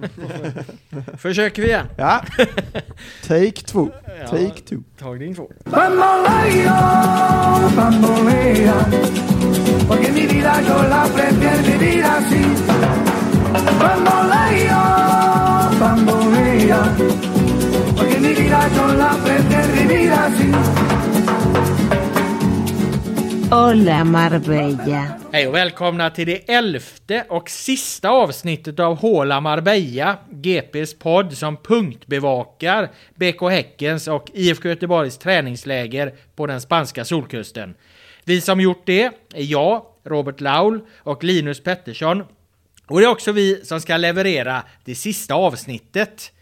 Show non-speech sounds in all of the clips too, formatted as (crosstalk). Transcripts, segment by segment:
(laughs) Försöker vi igen. Ja. Take two. Take two. Tagning två. Bamboleo, bambolea, porque mi vida yo la prefiero vivir así. Bamboleo, bambolea, porque mi vida yo la prefiero vivir así. Hola Marbella. Hej och välkomna till det elfte och sista avsnittet av Håla Marbella, GPs podd som punktbevakar BK Häckens och IFK Göteborgs träningsläger på den spanska solkusten. Vi som gjort det är jag, Robert Laul och Linus Pettersson. Och det är också vi som ska leverera det sista avsnittet.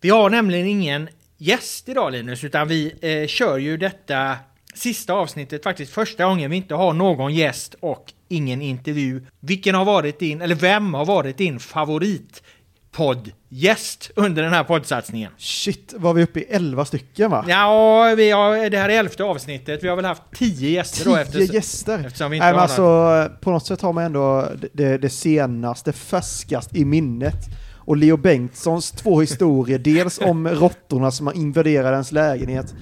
Vi har nämligen ingen gäst idag Linus, utan vi eh, kör ju detta sista avsnittet faktiskt första gången vi inte har någon gäst och ingen intervju. Vilken har varit din, eller vem har varit din favorit poddgäst under den här poddsatsningen? Shit, var vi uppe i 11 stycken va? Ja, vi har, det här är elfte avsnittet. Vi har väl haft tio gäster då. 10 Efter, gäster! eftersom vi inte Nej men alltså, på något sätt har man ändå det, det senaste, färskast i minnet. Och Leo Bengtssons två historier, (laughs) dels om råttorna som har invaderat ens lägenhet,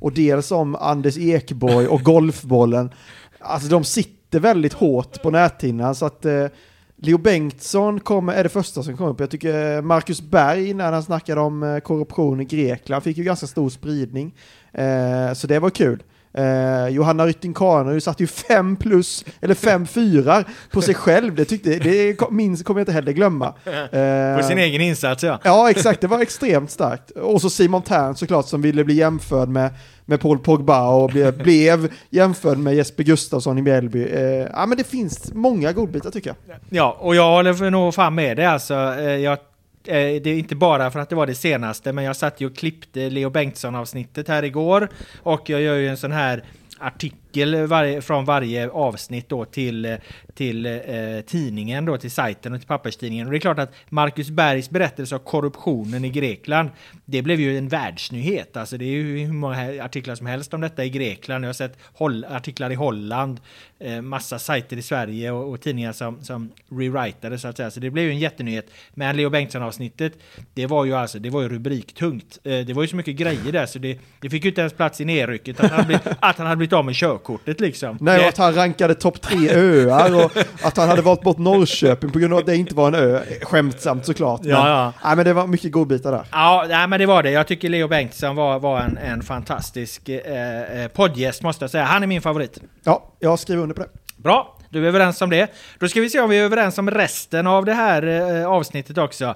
och dels om Anders Ekborg och golfbollen. Alltså de sitter väldigt hårt på näthinnan så att eh, Leo Bengtsson kommer, är det första som kommer upp. Jag tycker eh, Marcus Berg, när han snackade om eh, korruption i Grekland, fick ju ganska stor spridning. Eh, så det var kul. Eh, Johanna Rytting Kaneryd satte ju fem plus, eller fem fyrar på sig själv. Det, tyckte, det minns, kommer jag inte heller glömma. Eh, på sin egen insats ja. Ja, exakt. Det var extremt starkt. Och så Simon Tern såklart som ville bli jämförd med, med Paul Pogba och blev, (laughs) blev jämförd med Jesper Gustafsson i Mjällby. Eh, ja, men det finns många godbitar tycker jag. Ja, och jag håller nog fan med det alltså. Eh, Jag, Eh, det är inte bara för att det var det senaste, men jag satt ju och klippte Leo Bengtsson-avsnittet här igår. Och jag gör ju en sån här artikel varje, från varje avsnitt då till, till eh, tidningen, då, till sajten och till papperstidningen. Och det är klart att Marcus Bergs berättelse om korruptionen i Grekland, det blev ju en världsnyhet. Alltså det är ju hur många artiklar som helst om detta i Grekland. Jag har sett Holl artiklar i Holland, eh, massa sajter i Sverige och, och tidningar som, som rewritade så att säga. Så det blev ju en jättenyhet. Men Leo Bengtsson-avsnittet, det var ju alltså, det var ju rubriktungt. Eh, det var ju så mycket grejer där så det, det fick ju inte ens plats i nedrycket att han hade blivit, att han hade blivit av med körkortet liksom. Nej, och att han rankade topp tre öar och att han hade valt bort Norrköping på grund av att det inte var en ö. Skämtsamt såklart. Men, Ja, ja. Nej, men det var mycket godbitar där. Ja, nej, men det var det. Jag tycker Leo Bengtsson var, var en, en fantastisk eh, eh, poddgäst måste jag säga. Han är min favorit. Ja, jag skriver under på det. Bra, du är överens om det. Då ska vi se om vi är överens om resten av det här eh, avsnittet också. Eh,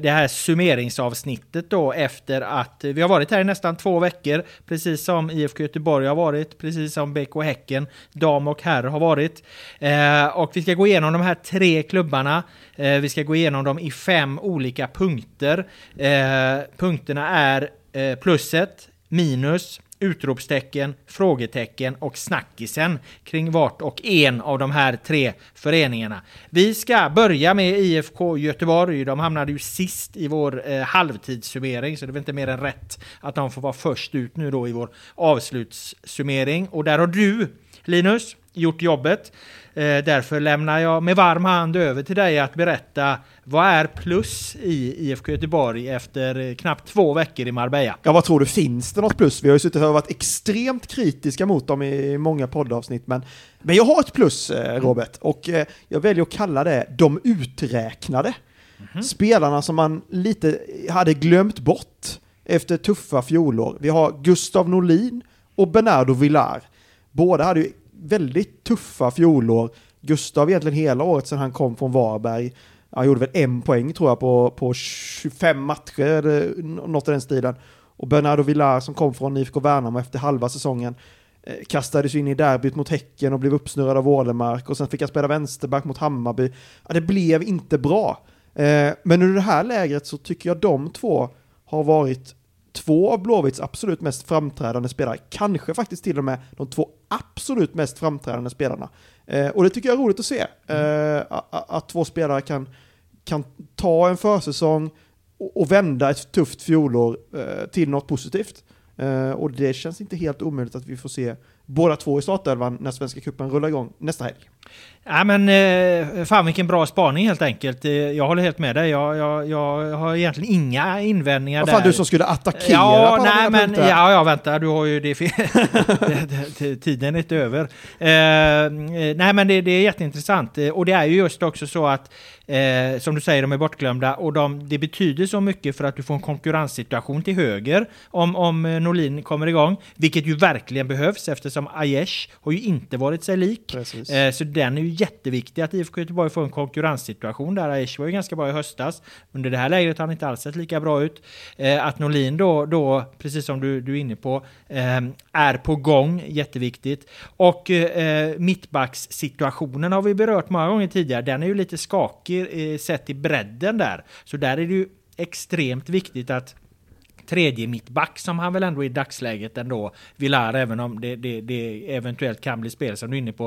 det här summeringsavsnittet då efter att vi har varit här i nästan två veckor. Precis som IFK Göteborg har varit, precis som BK Häcken, dam och herr har varit. Eh, och vi ska gå igenom de här tre klubbarna. Eh, vi ska gå igenom dem i fem olika punkter. Eh, punkterna är eh, plusset, minus, utropstecken, frågetecken och snackisen kring vart och en av de här tre föreningarna. Vi ska börja med IFK Göteborg. De hamnade ju sist i vår eh, halvtidssummering, så det är väl inte mer än rätt att de får vara först ut nu då i vår avslutssummering. Och där har du, Linus, gjort jobbet. Eh, därför lämnar jag med varm hand över till dig att berätta vad är plus i IFK Göteborg efter knappt två veckor i Marbella? Ja, vad tror du? Finns det något plus? Vi har ju suttit och varit extremt kritiska mot dem i många poddavsnitt, men, men jag har ett plus, eh, Robert, och eh, jag väljer att kalla det de uträknade. Spelarna som man lite hade glömt bort efter tuffa fjolår. Vi har Gustav Norlin och Bernardo Villar. Båda hade ju väldigt tuffa fjolår. Gustav egentligen hela året sedan han kom från Varberg. Han gjorde väl en poäng tror jag på, på 25 matcher, eller något i den stilen. Och Bernardo Villar som kom från IFK Värnamo efter halva säsongen eh, kastades in i derbyt mot Häcken och blev uppsnurrad av Ålemark och sen fick han spela vänsterback mot Hammarby. Ja, det blev inte bra. Eh, men under det här lägret så tycker jag de två har varit två av Blåvitts absolut mest framträdande spelare, kanske faktiskt till och med de två absolut mest framträdande spelarna. Eh, och det tycker jag är roligt att se, eh, a- a- att två spelare kan, kan ta en försäsong och, och vända ett tufft fjolår eh, till något positivt. Eh, och det känns inte helt omöjligt att vi får se båda två i startelvan när Svenska cupen rullar igång nästa helg. Ja, men eh, fan vilken bra spaning helt enkelt. Eh, Jag håller helt med dig. Jag, jag, jag har egentligen inga invändningar Vad där. fan, du som skulle attackera Ja, på nej, men, punkter. ja, ja, vänta, du har ju (laughs) det Tiden är inte över. Eh, eh, nej, men det, det är jätteintressant. Och det är ju just också så att, eh, som du säger, de är bortglömda och de, det betyder så mycket för att du får en konkurrenssituation till höger om, om Norlin kommer igång, vilket ju verkligen behövs eftersom Aiesh har ju inte varit sig lik. Så den är ju Jätteviktigt att IFK Göteborg får en konkurrenssituation där. Aiesh var ju ganska bra i höstas. Under det här lägret har han inte alls sett lika bra ut. Eh, att Norlin då, då, precis som du, du är inne på, eh, är på gång, jätteviktigt. Och eh, mittbackssituationen har vi berört många gånger tidigare. Den är ju lite skakig eh, sett i bredden där. Så där är det ju extremt viktigt att tredje mittback som han väl ändå i dagsläget ändå vill är, även om det, det, det eventuellt kan bli spel som du är inne på.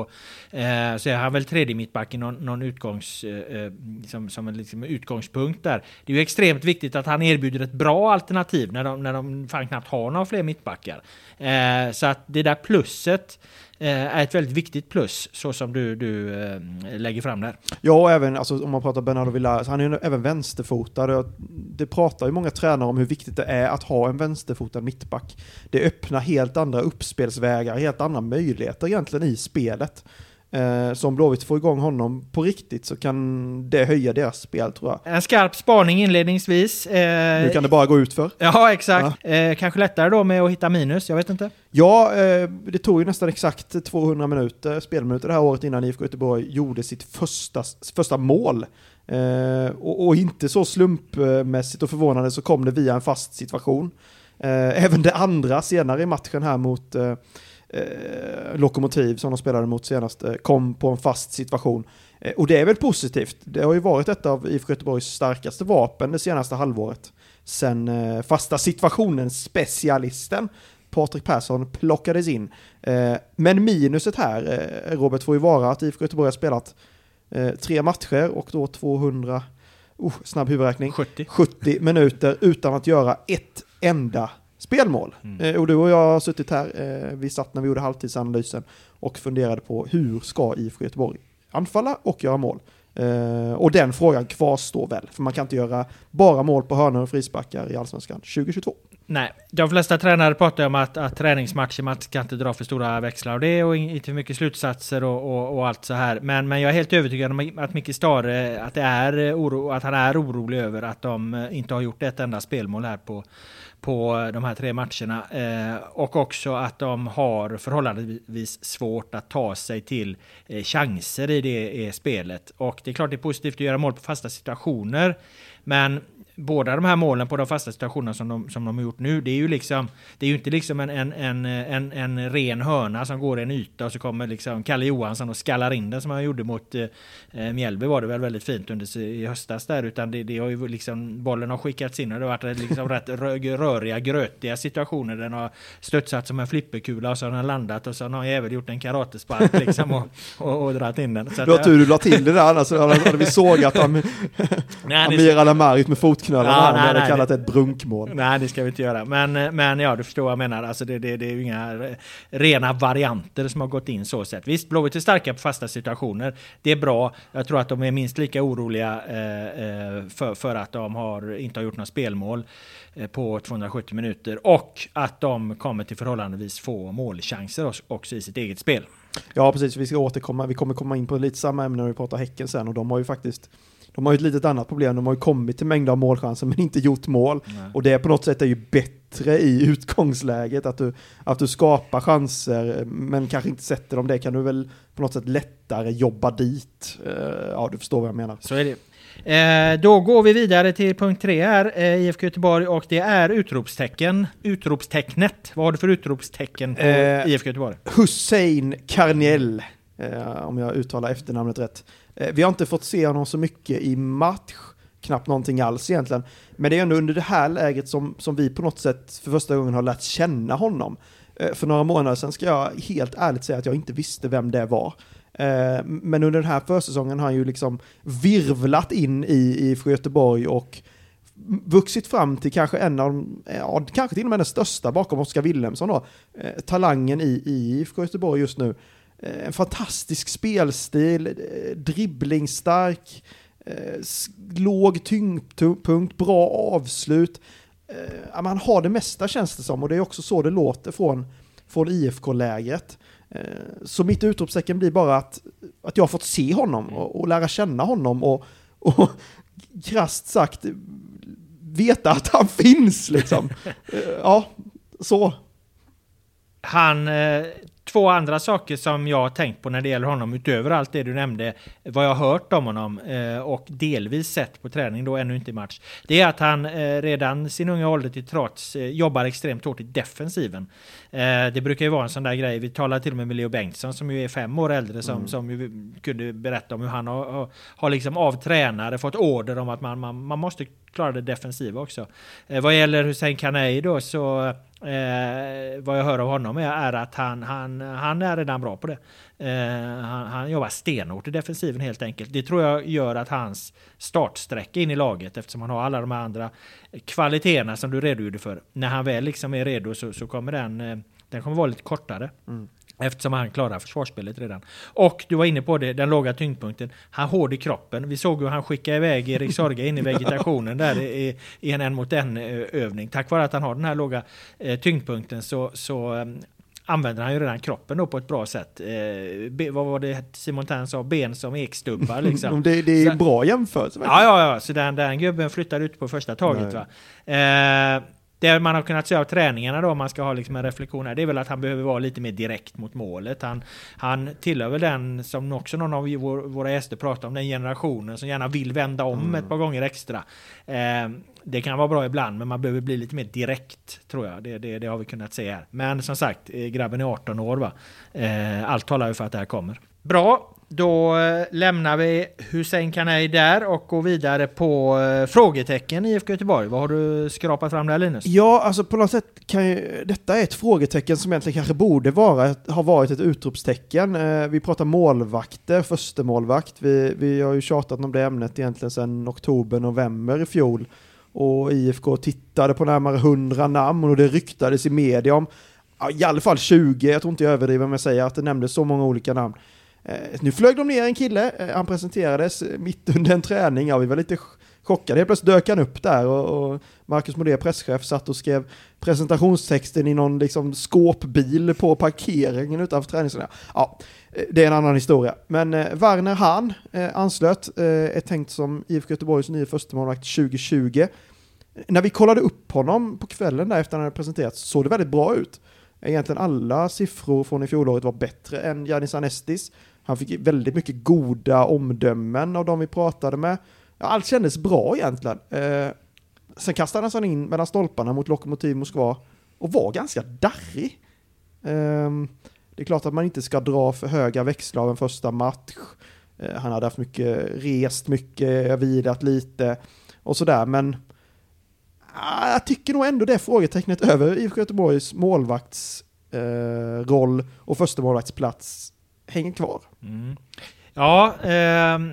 Eh, så är han väl tredje mittback i någon, någon utgångs, eh, som, som en liksom utgångspunkt där. Det är ju extremt viktigt att han erbjuder ett bra alternativ när de, när de fan knappt har några fler mittbackar. Eh, så att det där plusset Eh, är ett väldigt viktigt plus, så som du, du eh, lägger fram där. Ja, och även alltså, om man pratar Bernardo Villar, han är ju även vänsterfotad. Det pratar ju många tränare om hur viktigt det är att ha en vänsterfotad mittback. Det öppnar helt andra uppspelsvägar, helt andra möjligheter egentligen i spelet. Eh, så om Blåvitt får igång honom på riktigt så kan det höja deras spel tror jag. En skarp spaning inledningsvis. Eh, Nu kan det bara gå ut för. Ja, exakt. Eh, kanske lättare då med att hitta minus, jag vet inte. Ja, eh, det tog ju nästan exakt 200 minuter, spelminuter det här året innan IFK Göteborg gjorde sitt första, första mål. Eh, och, och inte så slumpmässigt och förvånande så kom det via en fast situation. Eh, även det andra senare i matchen här mot eh, Lokomotiv som de spelade mot senast eh, kom på en fast situation. Eh, och det är väl positivt. Det har ju varit ett av IFK Göteborgs starkaste vapen det senaste halvåret. Sen eh, fasta situationen-specialisten Patrik Persson plockades in. Men minuset här, Robert, får ju vara att IFK Göteborg har spelat tre matcher och då 200, oh, snabb huvudräkning, 70. 70 minuter utan att göra ett enda spelmål. Eh, och du och jag har suttit här, eh, vi satt när vi gjorde halvtidsanalysen och funderade på hur ska IFK Göteborg anfalla och göra mål. Eh, och den frågan kvarstår väl, för man kan inte göra bara mål på hörnor och frisparkar i Allsvenskan 2022. Nej, de flesta tränare pratar om att, att träningsmatcher, man ska inte dra för stora växlar av det och inte för mycket slutsatser och, och, och allt så här. Men, men jag är helt övertygad om att Micke Stare, att, det är oro, att han är orolig över att de inte har gjort ett enda spelmål här på, på de här tre matcherna. Eh, och också att de har förhållandevis svårt att ta sig till eh, chanser i det spelet. Och det är klart det är positivt att göra mål på fasta situationer. Men båda de här målen på de fasta situationerna som de, som de har gjort nu, det är ju liksom, det är ju inte liksom en, en, en, en, en ren hörna som går i en yta och så kommer liksom Kalle Johansson och skallar in den som han gjorde mot eh, Mjällby var det väl väldigt fint under i höstas där, utan det, det har ju liksom, bollen har skickats in och det har varit liksom rätt röriga, grötiga situationer. Den har studsat som en flipperkula och så har den landat och så har någon jävel gjort en karatespark liksom och, och, och dragit in den. Så det var tur du la till det där, annars hade vi sågat (laughs) Amir Alamaric med fot knölarna ja, nej, hade nej, kallat det ett brunkmål. Nej, det ska vi inte göra. Men, men ja, du förstår vad jag menar. Alltså det, det, det är ju inga rena varianter som har gått in så sett. Visst, Blåvitt är starka på fasta situationer. Det är bra. Jag tror att de är minst lika oroliga eh, eh för, för att de har, inte har gjort några spelmål eh, på 270 minuter och att de kommer till förhållandevis få målchanser också i sitt eget spel. Ja, precis. Vi ska återkomma. Vi kommer komma in på lite samma ämne när vi pratar Häcken sen och de har ju faktiskt de har ju ett litet annat problem, de har ju kommit till mängder av målchanser men inte gjort mål. Nej. Och det på något sätt är ju bättre i utgångsläget, att du, att du skapar chanser men kanske inte sätter dem. Det kan du väl på något sätt lättare jobba dit. Uh, ja, du förstår vad jag menar. Så är det. Eh, då går vi vidare till punkt tre här, eh, IFK Göteborg, och det är utropstecken. Utropstecknet. Vad har du för utropstecken på eh, IFK Göteborg? Hussein Karniel, eh, om jag uttalar efternamnet rätt. Eh, vi har inte fått se honom så mycket i match, knappt någonting alls egentligen. Men det är ändå under det här läget som, som vi på något sätt för första gången har lärt känna honom. Eh, för några månader sedan ska jag helt ärligt säga att jag inte visste vem det var. Eh, men under den här försäsongen har han ju liksom virvlat in i IFK Göteborg och vuxit fram till kanske en av de, ja, kanske till och med den största bakom Oskar Wilhelmsson då, talangen i IFK Göteborg just nu. Eh, en fantastisk spelstil, eh, dribblingstark, eh, låg tyngdpunkt, bra avslut. Man har det mesta känns det som och det är också så det låter från, från IFK-lägret. Så mitt utropstecken blir bara att, att jag har fått se honom och, och lära känna honom och, och (laughs) krasst sagt veta att han finns liksom. (laughs) Ja, så. Han två andra saker som jag har tänkt på när det gäller honom utöver allt det du nämnde, vad jag har hört om honom eh, och delvis sett på träning då, ännu inte i match. Det är att han eh, redan sin unga ålder till trots eh, jobbar extremt hårt i defensiven. Det brukar ju vara en sån där grej, vi talade till och med med Leo Bengtsson som ju är fem år äldre som, mm. som kunde berätta om hur han har, har, har liksom av tränare fått order om att man, man, man måste klara det defensiva också. vad gäller Hussein Kanei då så Eh, vad jag hör av honom är, är, att han, han, han är redan bra på det. Eh, han, han jobbar stenhårt i defensiven helt enkelt. Det tror jag gör att hans startsträcka in i laget, eftersom han har alla de andra kvaliteterna som du redogjorde för. När han väl liksom är redo så, så kommer den, eh, den kommer vara lite kortare. Mm. Eftersom han klarar försvarsspelet redan. Och du var inne på det, den låga tyngdpunkten. Han hård i kroppen. Vi såg hur han skickade iväg Erik Sorga in i vegetationen där i, i en en mot en övning. Tack vare att han har den här låga eh, tyngdpunkten så, så um, använder han ju redan kroppen då på ett bra sätt. Eh, be, vad var det Simon Tern sa? Ben som ekstubbar liksom. (laughs) det, det är så, bra jämförelse. Ja, ja, ja. Så den, den gubben flyttar ut på första taget. Va? Eh, det man har kunnat se av träningarna då, om man ska ha liksom en reflektion här, det är väl att han behöver vara lite mer direkt mot målet. Han, han tillhör väl den, som också någon av vår, våra gäster pratar om, den generationen som gärna vill vända om mm. ett par gånger extra. Eh, det kan vara bra ibland, men man behöver bli lite mer direkt, tror jag. Det, det, det har vi kunnat se här. Men som sagt, eh, grabben är 18 år, va? Eh, allt talar ju för att det här kommer. Bra, då eh, lämnar vi Hussein Kanei där och går vidare på eh, frågetecken i IFK Göteborg. Vad har du skrapat fram där Linus? Ja, alltså på något sätt kan ju, detta är ett frågetecken som egentligen kanske borde vara, ha varit ett utropstecken. Eh, vi pratar målvakter, första målvakt. Vi, vi har ju tjatat om det ämnet egentligen sedan oktober, november i fjol. Och IFK tittade på närmare 100 namn och det ryktades i media om i alla fall 20, jag tror inte jag överdriver om jag säger att det nämndes så många olika namn. Eh, nu flög de ner en kille, eh, han presenterades mitt under en träning, ja vi var lite chockade. Helt plötsligt dök han upp där och, och Marcus Modé, presschef, satt och skrev presentationstexten i någon liksom skåpbil på parkeringen utanför träningsläget. Ja, eh, det är en annan historia. Men eh, Werner Hahn eh, anslöt, eh, är tänkt som IFK Göteborgs nya förstemålvakt 2020. när vi kollade upp honom på kvällen där efter han hade presenterats såg det väldigt bra ut. Egentligen alla siffror från i fjolåret var bättre än Janis Anestis. Han fick väldigt mycket goda omdömen av de vi pratade med. Ja, allt kändes bra egentligen. Eh, sen kastades han in mellan stolparna mot Lokomotiv Moskva och var ganska darrig. Eh, det är klart att man inte ska dra för höga växlar av en första match. Eh, han hade haft mycket, rest mycket, vilat lite och sådär, men ah, jag tycker nog ändå det frågetecknet över IFK Göteborgs målvaktsroll eh, och första målvaktsplats hänger kvar. Mm. Ja, ehm,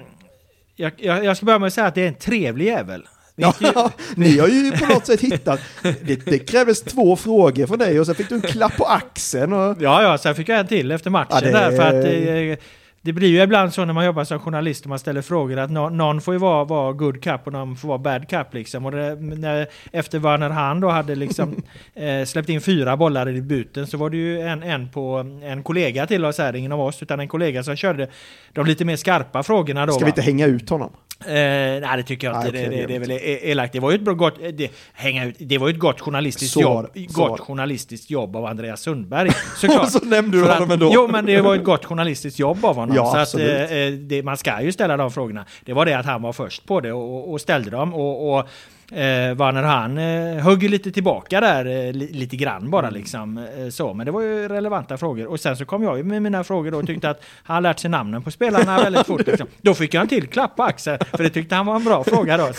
jag, jag, jag ska börja med att säga att det är en trevlig jävel. Ja, (laughs) ni har ju på något sätt hittat, det, det krävdes två frågor från dig och sen fick du en klapp på axeln. Och... Ja, ja, sen fick jag en till efter matchen Ja, det- där för att eh, det blir ju ibland så när man jobbar som journalist och man ställer frågor att nå- någon får ju vara, vara good cup och någon får vara bad cup liksom. Och det, när, efter Werner Hahn då hade liksom (laughs) eh, släppt in fyra bollar i debuten så var det ju en, en på en kollega till oss här, ingen av oss, utan en kollega som körde de lite mer skarpa frågorna då. Ska vi inte hänga ut honom? Eh, nej det tycker jag inte. Det, det, det är väl e- elakt. Det var ju ett bra, gott, det, hänga ut, det var ett gott journalistiskt Så var jobb. det, så var Gott journalistiskt jobb av Andreas Sundberg. (laughs) Såklart. Så nämnde du honom ändå. Jo men det var ett gott journalistiskt jobb av honom. Ja, så att, eh, eh, man ska ju ställa de frågorna. Det var det att han var först på det och, och ställde dem. Och, och eh, Werner han eh, högg lite tillbaka där, eh, li, lite grann bara Mm. liksom. Eh, så. Men det var ju relevanta frågor. Och sen så kom jag med mina frågor då och tyckte att han lärt sig namnen på spelarna väldigt fort. Liksom. Då fick jag en till klapp på axeln, för det tyckte han var en bra fråga då.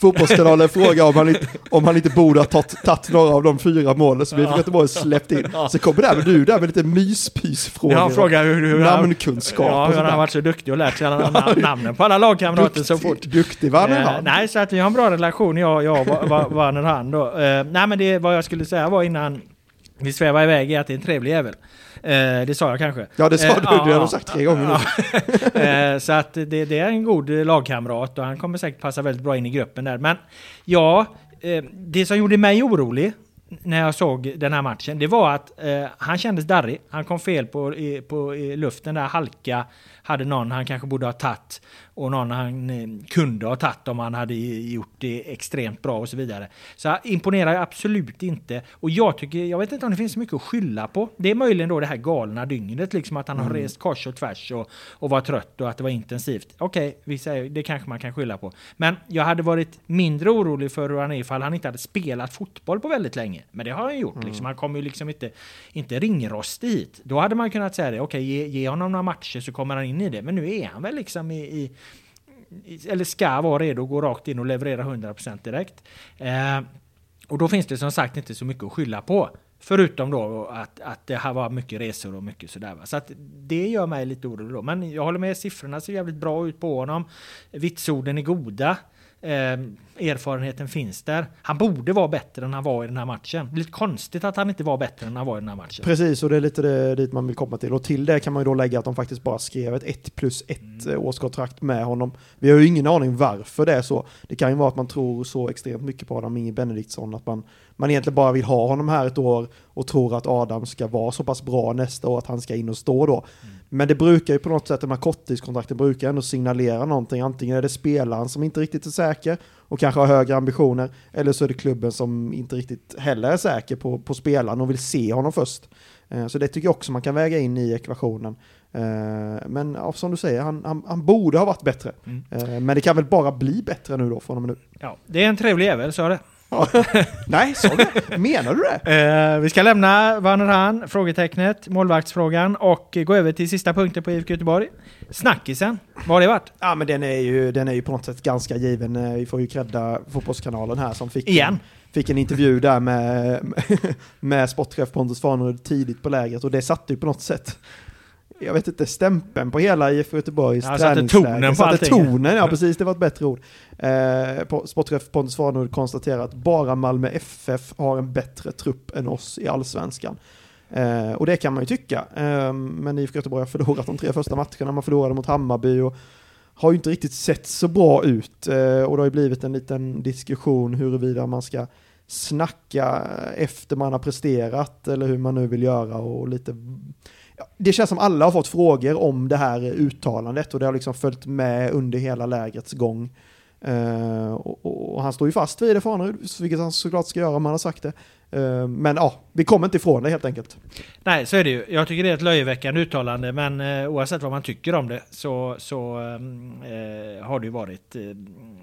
Fotbollskanalen frågar om han, inte, om han inte borde ha tagit, några av de fyra målen som vi fick Göteborg släppt in. Så kommer där med du där med lite myspysfrågor. jag frågar hur, hur Namnkunskap Ja, hur han har varit så duktig och lärt sig alla (laughs) nam- namnen på alla lagkamrater så fort. Duktig var Eh, han. nej, så att vi har en bra relation, jag, jag och Va- Werner han då. Eh, nej, men det vad jag skulle säga var innan vi svävar iväg är att det är en trevlig jävel. Eh, det sa jag kanske. Ja, det sa Eh, du. ja, Det har ja. du sagt tre gånger nu. (laughs) Eh, så att det, det är en god lagkamrat och han kommer säkert passa väldigt bra in i gruppen där. Men ja, eh, det som gjorde mig orolig när jag såg den här matchen, det var att eh, han kändes darrig. Han kom fel på, i, på i luften där, halka hade någon han kanske borde ha tagit och någon han kunde ha tagit om han hade gjort det extremt bra och så vidare. Så imponerar absolut inte. Och jag tycker, jag vet inte om det finns så mycket att skylla på. Det är möjligen då det här galna dygnet, liksom att han har rest kors och tvärs och, och var trött och att det var intensivt. Okej, vi säger, det kanske man kan skylla på. Men jag hade varit mindre orolig för hur han är ifall han inte hade spelat fotboll på väldigt länge. Men det har han gjort. Liksom. Han kommer ju liksom inte, inte ringrostig hit. Då hade man kunnat säga det, okej, ge, ge honom några matcher så kommer han in i det. Men nu är han väl liksom i i- eller ska vara redo att gå rakt in och leverera 100% direkt. Eh, och då finns det som sagt inte så mycket att skylla på. Förutom då att, att det här var mycket resor och mycket sådär. Va? Så att det gör mig lite orolig då. Men jag håller med, siffrorna ser jävligt bra ut på honom. Vitsorden är goda. Eh, erfarenheten finns där. Han borde vara bättre än han var i den här matchen. Det är lite konstigt att han inte var bättre än han var i den här matchen. Precis, och det är lite det, dit man vill komma till. Och till det kan man ju då lägga att de faktiskt bara skrev ett 1 plus 1 Mm. årskontrakt med honom. Vi har ju ingen aning varför det är så. Det kan ju vara att man tror så extremt mycket på Adam Inge Benediktsson att man, man egentligen bara vill ha honom här ett år och tror att Adam ska vara så pass bra nästa år att han ska in och stå då. Mm. Men det brukar ju på något sätt, de här korttidskontrakten brukar ändå signalera någonting. Antingen är det spelaren som inte riktigt är säker och kanske har högre ambitioner, eller så är det klubben som inte riktigt heller är säker på, på spelaren och vill se honom först. Eh, Så det tycker jag också man kan väga in i ekvationen. Eh, Men ja, som du säger, han, han, han borde ha varit bättre. Mm. Eh, Men det kan väl bara bli bättre nu då från och med nu. Ja, det är en trevlig jävel, sa det. Ja. (laughs) Nej, sa du det? Menar du det? Eh, vi ska lämna Hahn, frågetecknet, målvaktsfrågan och gå över till sista punkten på IFK Göteborg. Snackisen, vad har det varit? Ja, men den är ju, den är ju på något sätt ganska given. Eh, Vi får ju credda Fotbollskanalen här som fick, Igen. fick en intervju där med, (laughs) med sportchef Pontus Farnerud tidigt på lägret och det satte ju på något sätt jag vet inte, stämpeln på hela IFK Göteborgs Ja, satte träningsläger. tonen på satte allting. tonen, ja precis, det var ett bättre ord. Eh, sportchef Pontus Farnerud konstaterar att bara Malmö FF har en bättre trupp än oss i allsvenskan. Eh, och det kan man ju tycka. Eh, men IFK Göteborg har förlorat de tre första matcherna, man förlorade mot Hammarby och har ju inte riktigt sett så bra ut. Eh, och det har ju blivit en liten diskussion huruvida man ska snacka efter man har presterat eller hur man nu vill göra och lite det känns som alla har fått frågor om det här uttalandet och det har liksom följt med under hela lägrets gång. Uh, och, och, och han står ju fast vid det Farnerud, vilket han såklart ska göra om han har sagt det. Eh, men ja, vi kommer inte ifrån det helt enkelt. Nej, så är det ju. Jag tycker det är ett löjeväckande uttalande, men eh, oavsett vad man tycker om det så, så eh, eh, har det ju varit, eh,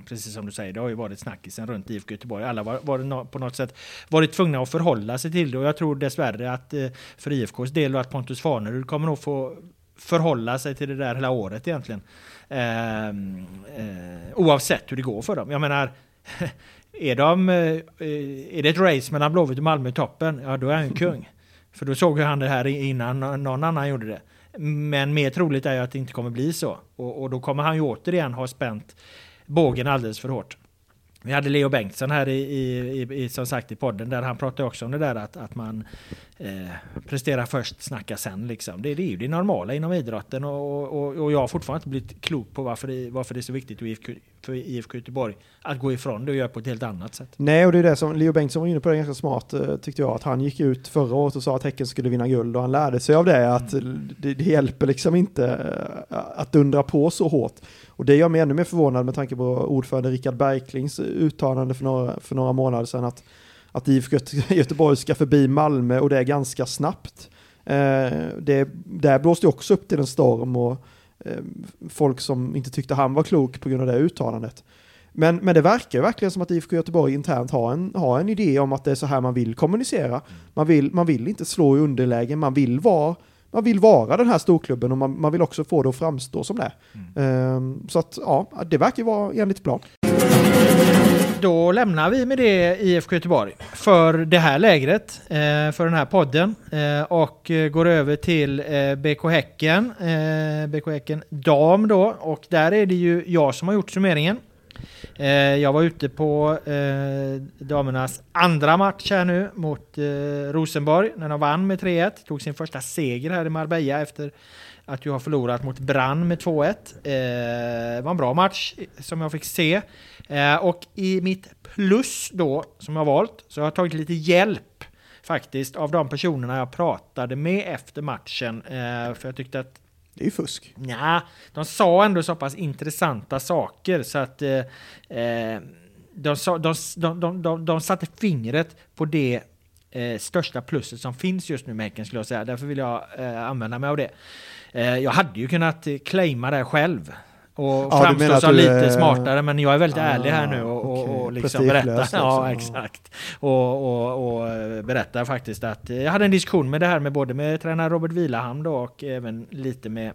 precis som du säger, det har ju varit snackisen runt IFK Göteborg. Alla var, var på något sätt varit tvungna att förhålla sig till det och jag tror dessvärre att eh, för IFKs del och att Pontus Farnerud kommer nog få förhålla sig till det där hela året egentligen. Ehm, oavsett hur det går för dem. Jag menar, (laughs) är, de, eh, är det ett race mellan Blåvitt och Malmö i toppen, ja då är han ju kung. (laughs) För då såg han det här innan någon annan gjorde det. Men mer troligt är ju att det inte kommer bli så. Och, och då kommer han ju återigen ha spänt bågen alldeles för hårt. Vi hade Leo Bengtsson här i, i, i, som sagt i podden där han pratade också om det där att, att man eh, presterar först, snacka sen liksom. Det, det är ju det normala inom idrotten och, och, och jag har fortfarande inte blivit klok på varför det, varför det är så viktigt för IFK, för IFK Göteborg att gå ifrån det och göra på ett helt annat sätt. Nej, och det är det som Leo Bengtsson var inne på, det ganska smart eh, tyckte jag, att han gick ut förra året och sa att Häcken skulle vinna guld och han lärde sig av det att mm. det, det hjälper liksom inte eh, att dundra på så hårt. Och det gör mig ännu mer förvånad med tanke på ordförande Rickard Bergklings uttalande för några, för några månader sedan att, att IFK Göteborg ska förbi Malmö och det är ganska snabbt. Eh, det, där blåste också upp till en storm och eh, folk som inte tyckte han var klok på grund av det uttalandet. Men, men det verkar ju verkligen som att IFK Göteborg internt har en, har en idé om att det är så här man vill kommunicera. Man vill, man vill inte slå i underläge, man vill vara man vill vara den här storklubben och man, man vill också få det att framstå som det. Mm. Um, så att ja, det verkar vara enligt plan. Då lämnar vi med det IFK Göteborg för det här lägret, eh, för den här podden eh, och går över till eh, BK Häcken, BK Häcken Dam då och där är det ju jag som har gjort summeringen. Eh, jag var ute på eh, damernas andra match här nu mot eh, Rosenborg när de vann med 3-1. Tog sin första seger här i Marbella efter att jag har förlorat mot Brann med 2-1. Det var en bra match som jag fick se. och i mitt plus då, som jag valt, så har jag tagit lite hjälp faktiskt av de personerna jag pratade med efter matchen. för jag tyckte att det är ju fusk. Ja, de sa ändå så pass intressanta saker så att eh, eh de, de, de, de, de satte fingret på det eh, största plusset som finns just nu med Häcken skulle jag säga. Därför vill jag eh, använda mig av det. Eh, jag hade ju kunnat eh, claima det själv och ja, framstå som lite är... smartare. Men jag är väldigt ah, ärlig här nu och, okay. och, och liksom berättar. Ja, exakt. Och, och, och berättar faktiskt att jag hade en diskussion med det här med både med tränare Robert Vilaham då och även lite med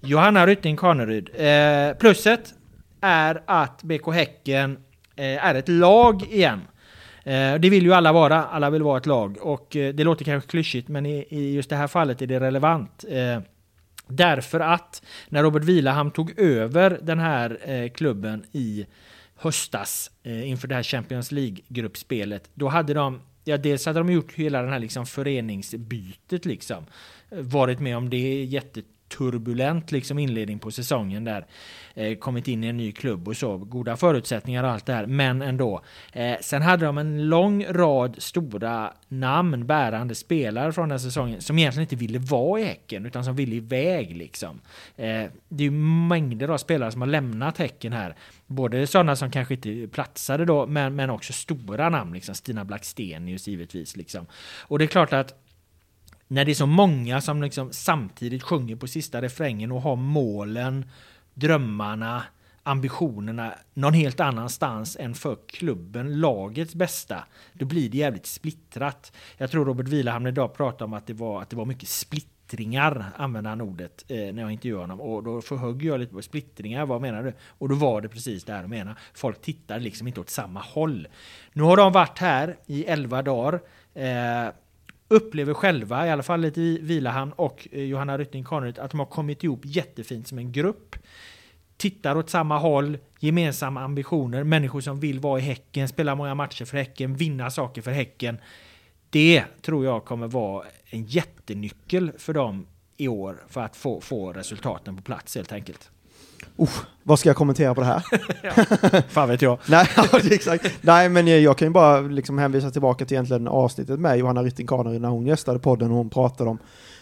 Johanna Rytting Kaneryd. Eh, plusset är att BK Häcken eh, är ett lag igen. Eh, det vill ju alla vara, alla vill vara ett lag och eh, det låter kanske klyschigt men i, i, just det här fallet är det relevant. Därför att när Robert Vilahamn tog över den här eh, klubben i höstas eh, inför det här Champions League-gruppspelet, då hade de Ja, dels hade de gjort hela den här liksom föreningsbytet liksom. Eh, varit med om det turbulent liksom inledning på säsongen där eh, kommit in i en ny klubb och så. Goda förutsättningar och allt det här, men ändå. Eh, sen hade de en lång rad stora namn, bärande spelare från den säsongen som egentligen inte ville vara i Häcken utan som ville iväg liksom. Eh, det är ju mängder av spelare som har lämnat Häcken här. Både sådana som kanske inte platsade då, men, men också stora namn, liksom Stina Blackstenius givetvis. Liksom. Och det är klart att när det är så många som liksom samtidigt sjunger på sista refrängen och har målen drömmarna, ambitionerna någon helt annanstans än för klubben, lagets bästa, då blir det jävligt splittrat. Jag tror Robert Vilahamn idag pratade om att det var, att det var mycket splittringar, använde han ordet, eh, när jag intervjuade honom. Och då förhögg jag lite på splittringar, vad menar du? Och då var det precis det här de menar. Folk tittar liksom inte åt samma håll. Nu har de varit här i elva dagar. Eh, upplever själva, i alla fall lite Vilahamn och eh, Johanna Rytting Kaneryd, att de har kommit ihop jättefint som en grupp. Tittar åt samma håll, gemensamma ambitioner, människor som vill vara i Häcken, spela många matcher för Häcken, vinna saker för Häcken. Det tror jag kommer vara en jättenyckel för dem i år för att få, få resultaten på plats helt enkelt. Uh, vad ska jag kommentera på det här? (laughs) ja, fan vet jag. (laughs) Nej, exakt. Nej, men jag kan ju bara liksom hänvisa tillbaka till egentligen avsnittet med Johanna Rytting Kaneryd när hon gästade podden och hon pratade om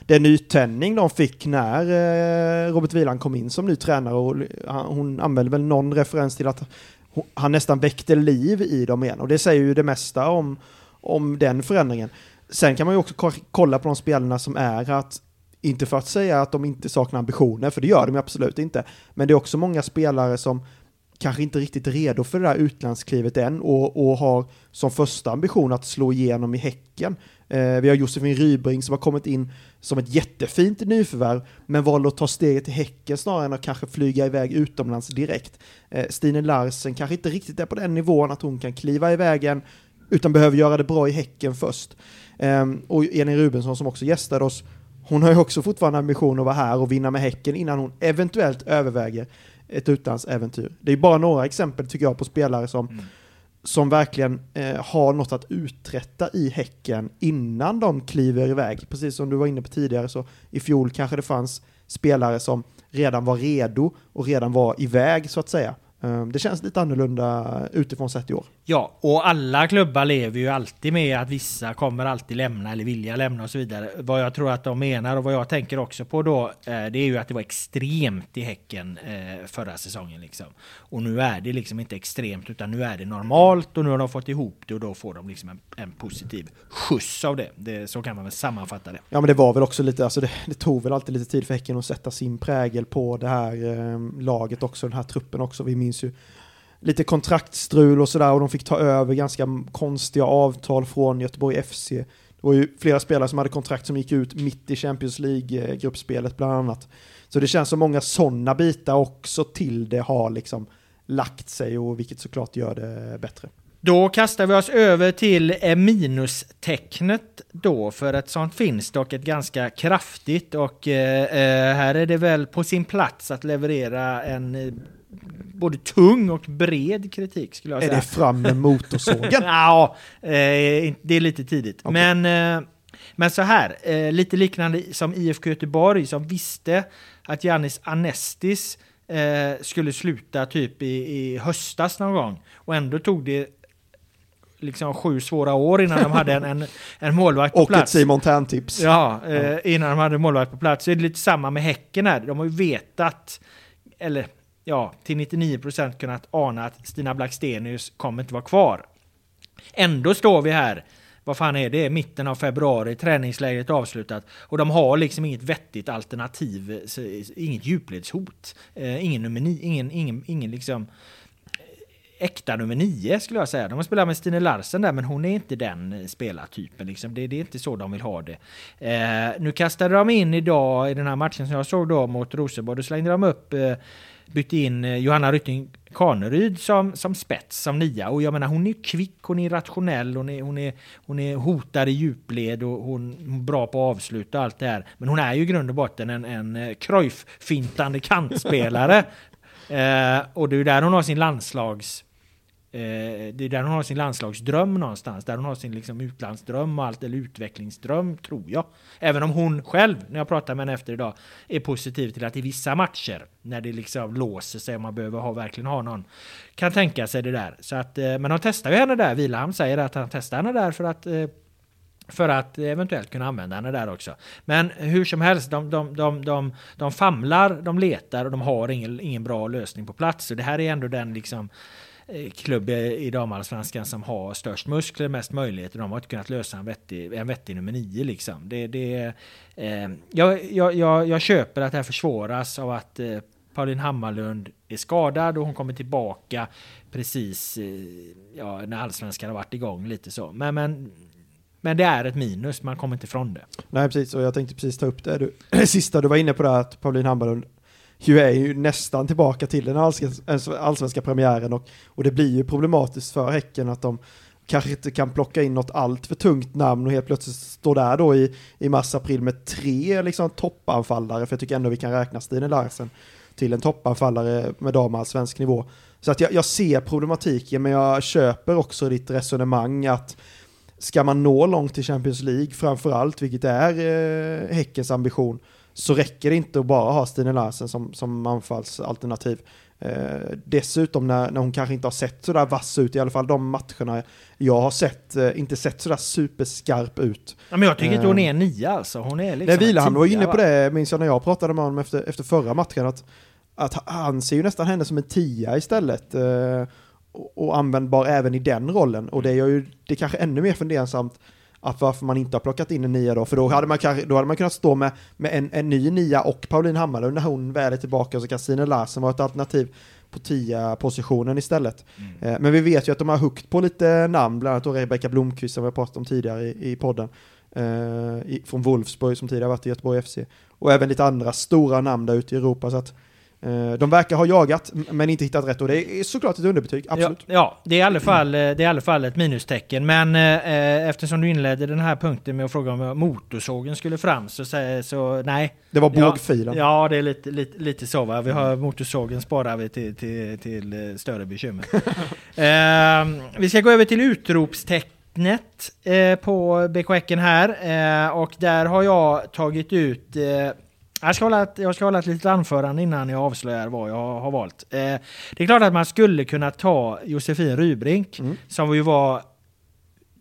den nytändning de fick när eh, Robert Wieland kom in som ny tränare och hon använde väl någon referens till att han nästan väckte liv i dem igen. Och det säger ju det mesta om, om den förändringen. Sen kan man ju också ko- kolla på de spelarna som är att, inte för att säga att de inte saknar ambitioner, för det gör de absolut inte, men det är också många spelare som kanske inte riktigt är redo för det där utlandsklivet än och, och har som första ambition att slå igenom i Häcken. Eh, vi har Josefin Rybring som har kommit in som ett jättefint nyförvärv, men valde att ta steget till Häcken snarare än att kanske flyga iväg utomlands direkt. Eh, Stine Larsen kanske inte riktigt är på den nivån att hon kan kliva iväg än, utan behöver göra det bra i Häcken först. Eh, och Elin Rubensson som också gästade oss, hon har ju också fortfarande ambition att vara här och vinna med Häcken innan hon eventuellt överväger ett utlandsäventyr. Det är bara några exempel tycker jag på spelare som, som verkligen eh, har något att uträtta i Häcken innan de kliver iväg. Precis som du var inne på tidigare så i fjol kanske det fanns spelare som redan var redo och redan var iväg så att säga. Eh, det känns lite annorlunda utifrån sett i år. Ja, och alla klubbar lever ju alltid med att vissa kommer alltid lämna eller vilja lämna och så vidare. Vad jag tror att de menar och vad jag tänker också på då, eh, det är ju att det var extremt i Häcken eh, förra säsongen liksom. Och nu är det liksom inte extremt utan nu är det normalt och nu har de fått ihop det och då får de liksom en, en positiv skjuts av det. det. Så kan man väl sammanfatta det. Ja men det var väl också lite, alltså det, det tog väl alltid lite tid för Häcken att sätta sin prägel på det här eh, laget också, den här truppen också. Vi minns finns ju lite kontraktstrul och sådär och de fick ta över ganska konstiga avtal från Göteborg FC. Det var ju flera spelare som hade kontrakt som gick ut mitt i Champions League-gruppspelet bland annat. Så det känns som många sådana bitar också till det har liksom lagt sig och vilket såklart gör det bättre. Då kastar vi oss över till minustecknet då, för ett sånt finns dock ett ganska kraftigt och eh, eh, här är det väl på sin plats att leverera en både tung och bred kritik skulle jag Är säga. det fram med motorsågen? (laughs) Ja, eh, det är lite tidigt. Okej. Men, eh, men så här, eh, lite liknande som IFK Göteborg som visste att Giannis Anestis skulle sluta typ i, i höstas någon gång. Och ändå tog det liksom sju svåra år innan de hade en, en, en målvakt på och ett plats. Simon Tern-tips. Ja, eh, innan de hade målvakt på plats. Så är det lite samma med Häcken här. De har ju vetat, eller ja, till 99% kunnat ana att Stina Blackstenius kommer inte vara kvar. Ändå står vi här, vad fan är det, mitten av februari, träningslägret avslutat och de har liksom inget vettigt alternativ, inget djupledshot, eh, ingen nummer nio, ingen, ingen, ingen liksom eh, äkta nummer nio skulle jag säga. De har spelat med Stine Larsen där, men hon är inte den spelartypen. Liksom. Det, det är inte så de vill ha det. Eh, nu kastade de in idag i den här matchen som jag såg då mot Rosenborg. Då slängde de upp, eh, bytte in eh, Johanna Rytting Kaneryd som, som spets, som nia. Och jag menar hon är kvick, hon är rationell, hon är, hon är, hon är hotad i djupled och hon hon är bra på att avsluta och allt det här. Men hon är ju i grund och botten en, en eh, Cruyff-fintande kantspelare. (laughs) eh, och det är ju där hon har sin landslags... Eh, det är där hon har sin landslagsdröm någonstans. Där hon har sin liksom utlandsdröm och allt, eller utvecklingsdröm, tror jag. Även om hon själv, när jag pratar med henne efter idag, är positiv till att i vissa matcher, när det liksom låser sig och man behöver ha, verkligen ha någon, kan tänka sig det där. Så att, eh, men de testar ju henne där. Wilhelm säger att han testar henne där för att eh, för att eventuellt kunna använda henne där också. Men hur som helst, de, de, de, de, de famlar, de letar och de har ingen, ingen bra lösning på plats. Så det här är ändå den liksom Eh, klubb i damallsvenskan som har störst muskler, mest möjligheter. De har inte kunnat lösa en vettig, en vettig nummer nio liksom. Det, det, eh, jag, jag, jag, jag köper att det här försvåras av att eh, Pauline Hammarlund är skadad och hon kommer tillbaka precis eh, ja, när allsvenskan har varit igång lite så. Men, men, men det är ett minus, man kommer inte ifrån det. Nej, precis. Och jag tänkte precis ta upp det. Du, (clears throat) sista du var inne på där, att Pauline Hammarlund ju är ju nästan tillbaka till den allsvenska, alltså allsvenska premiären och, och det blir ju problematiskt för Häcken att de kanske inte kan plocka in något allt för tungt namn och helt plötsligt stå där då i, i mars-april med tre liksom toppanfallare, för jag tycker ändå vi kan räkna Stine Larsen till en toppanfallare med damallsvensk nivå. Så att jag, jag ser problematiken, men jag köper också ditt resonemang att ska man nå långt i Champions League, framförallt, vilket är eh, Häckens ambition, så räcker det inte att bara ha Stine Larsen som, som anfallsalternativ. Eh, dessutom när, när hon kanske inte har sett sådär vass ut, i alla fall de matcherna jag har sett, eh, inte sett sådär superskarp ut. Ja, men jag tycker inte hon är en nia alltså. Hon är liksom Nej, en var inne på det, minns jag när jag pratade med honom efter, efter förra matchen, att, att han ser ju nästan henne som en tia istället. Eh, och, och användbar även i den rollen. Och det gör ju det kanske ännu mer fundersamt att varför man inte har plockat in en nia då, för då hade man, då hade man kunnat stå med, med en, en ny nia och Pauline Hammarlund när hon väl är tillbaka, så kan Sine Larsen vara ett alternativ på tia positionen istället. Eh, Men vi vet ju att de har hukt på lite namn, bland annat då Rebecka Blomqvist som vi har pratat om tidigare i, i podden, eh, från Wolfsburg som tidigare varit i Göteborg FC, och även lite andra stora namn där ute i Europa. Så att de verkar ha jagat, men inte hittat rätt, och det är såklart ett underbetyg, absolut. Ja, ja det, är i alla fall, eh, det är i alla fall ett minustecken. Men eh, eftersom du inledde den här punkten med att fråga om motorsågen skulle fram så, så, nej. Det var Ja, bågfilen. Ja, det är lite, lite, lite så va. Vi har motorsågen sparar vi till, till, till eh, större bekymmer. (laughs) eh, vi ska gå över till utropstecknet eh, på BK Häcken här. Eh, och där har jag tagit ut eh, jag ska, hålla ett, jag ska hålla ett litet anförande innan jag avslöjar vad jag har valt. Eh, det är klart att man skulle kunna ta Josefin Rybrink, som ju var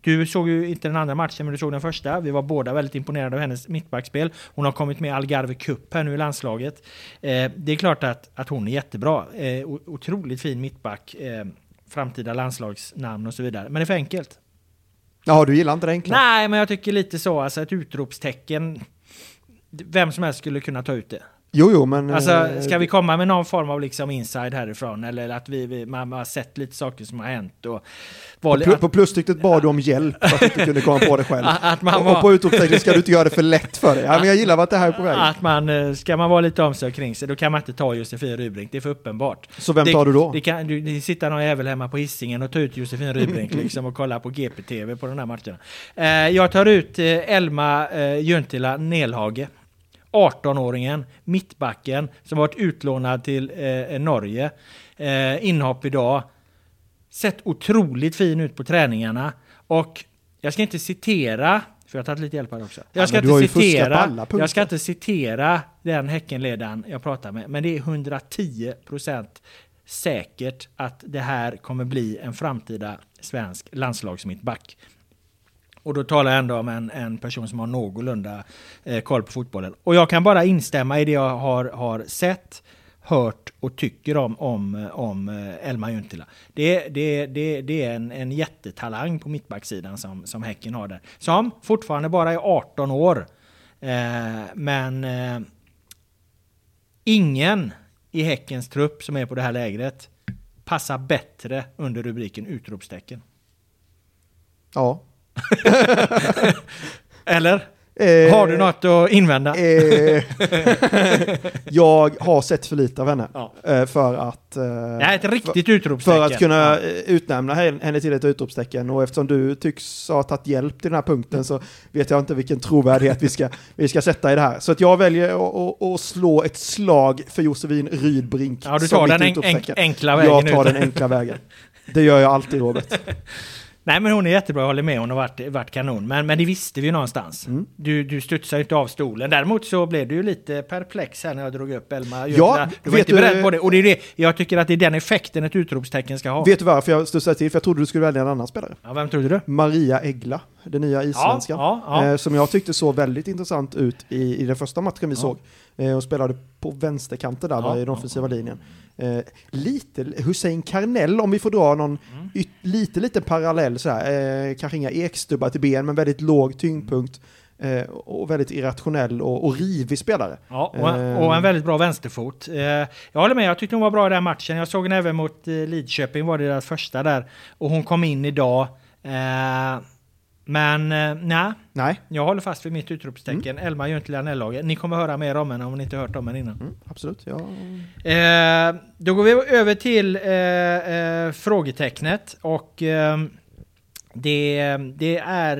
du såg ju inte den andra matchen, men du såg den första. Vi var båda väldigt imponerade av hennes mittbackspel. Hon har kommit med i Algarve Cup här nu i landslaget. Eh, det är klart att, att hon är jättebra. Eh, otroligt fin mittback. Eh, framtida landslagsnamn och så vidare. Men det är för enkelt. Ja, du gillar inte det enkla? Nej, men jag tycker lite så. Alltså ett utropstecken. Vem som helst skulle kunna ta ut det. Jo, jo, men... Alltså, eh, ska vi komma med någon form av liksom inside härifrån? Eller att vi, vi man har sett lite saker som har hänt och... var På, pl- på plustyktet bad du om hjälp för att du inte (laughs) kunde komma på det själv. Att man och, var- och på utropstecknet ska du inte göra det för lätt för dig. Ja, men jag gillar vart det här är på väg. Att man, eh, ska man vara lite omsorg kring sig, då kan man inte ta Josefin Rybrink. Det är för uppenbart. Så vem det, tar du då? Det kan, du, det sitter någon jävel hemma på hissingen och tar ut Josefin Rybrink (laughs) liksom och kollar på GPTV på de här matcherna. Eh, jag tar ut eh, Elma eh, Juntila Nelhage. 18-åringen, mittbacken, som varit utlånad till eh, Norge. Eh, inhopp idag. Sett otroligt fin ut på träningarna. Och jag ska inte citera, för jag har tagit lite hjälp här också. Jag ska har inte citera, jag ska inte citera den Häckenledaren jag pratar med, men det är 110% säkert att det här kommer bli en framtida svensk landslagsmittback. Och då talar jag ändå om en, en person som har någorlunda eh, koll på fotbollen. Och jag kan bara instämma i det jag har, har sett, hört och tycker om, om, om eh, Elma Juntila. Det, det, det, det är en, en jättetalang på mittbacksidan som, som Häcken har där. Som fortfarande bara är 18 år. Eh, men eh, ingen i Häckens trupp som är på det här lägret passar bättre under rubriken utropstecken. Ja. (laughs) Eller? Eh, Har du något att invända? Eh, (laughs) jag har sett för lite av henne. Ja. eh, För att... eh, här är ett riktigt för, utropstecken. för att kunna eh, utnämna henne till ett utropstecken. Och eftersom du tycks ha tagit hjälp till den här punkten så vet jag inte vilken trovärdighet vi ska, (laughs) vi ska sätta i det här. Så att jag väljer att- slå ett slag för Josefin Rydbrink. Ja, du tar den en, en, utropstecken. enkla vägen Jag tar den enkla vägen. Det gör jag alltid Robert. Nej men hon är jättebra, jag håller med. Hon har varit, varit kanon. Men, men det visste vi ju någonstans. Mm. Du, du studsar ju inte av stolen. Däremot så blev du ju lite perplex här när jag drog upp Elma. Ja, du var vet inte du- beredd på det. Och det är det, jag tycker att det är den effekten ett utropstecken ska ha. Vet du varför jag studsade till? För jag trodde du skulle välja en annan spelare. Ja, vem trodde du? Maria Egla, den nya isländskan. Ja, ja, ja. Eh, som jag tyckte såg väldigt intressant ut i, i den första matchen vi såg. Eh, och spelade på vänsterkanten där, Ja, i den ja, offensiva linjen. Eh, lite Hussein Karnell, om vi får dra någon Mm. yt, lite, lite parallell sådär. Eh, kanske inga ekstubbar till ben, men väldigt låg tyngdpunkt. Eh, och väldigt irrationell och, och rivig spelare. Ja, och, Eh. och en väldigt bra vänsterfot. Eh, jag håller med, jag tyckte hon var bra i den matchen. Jag såg henne även mot eh, Lidköping, var det deras första där. Och hon kom in idag. Men eh, nej, Nej, jag håller fast vid mitt utropstecken. Elma Juntila Nellager. Ni kommer höra mer om henne om ni inte hört om henne innan. mm, absolut. Ja. Eh, då går vi över till eh, eh, frågetecknet och eh, det, det är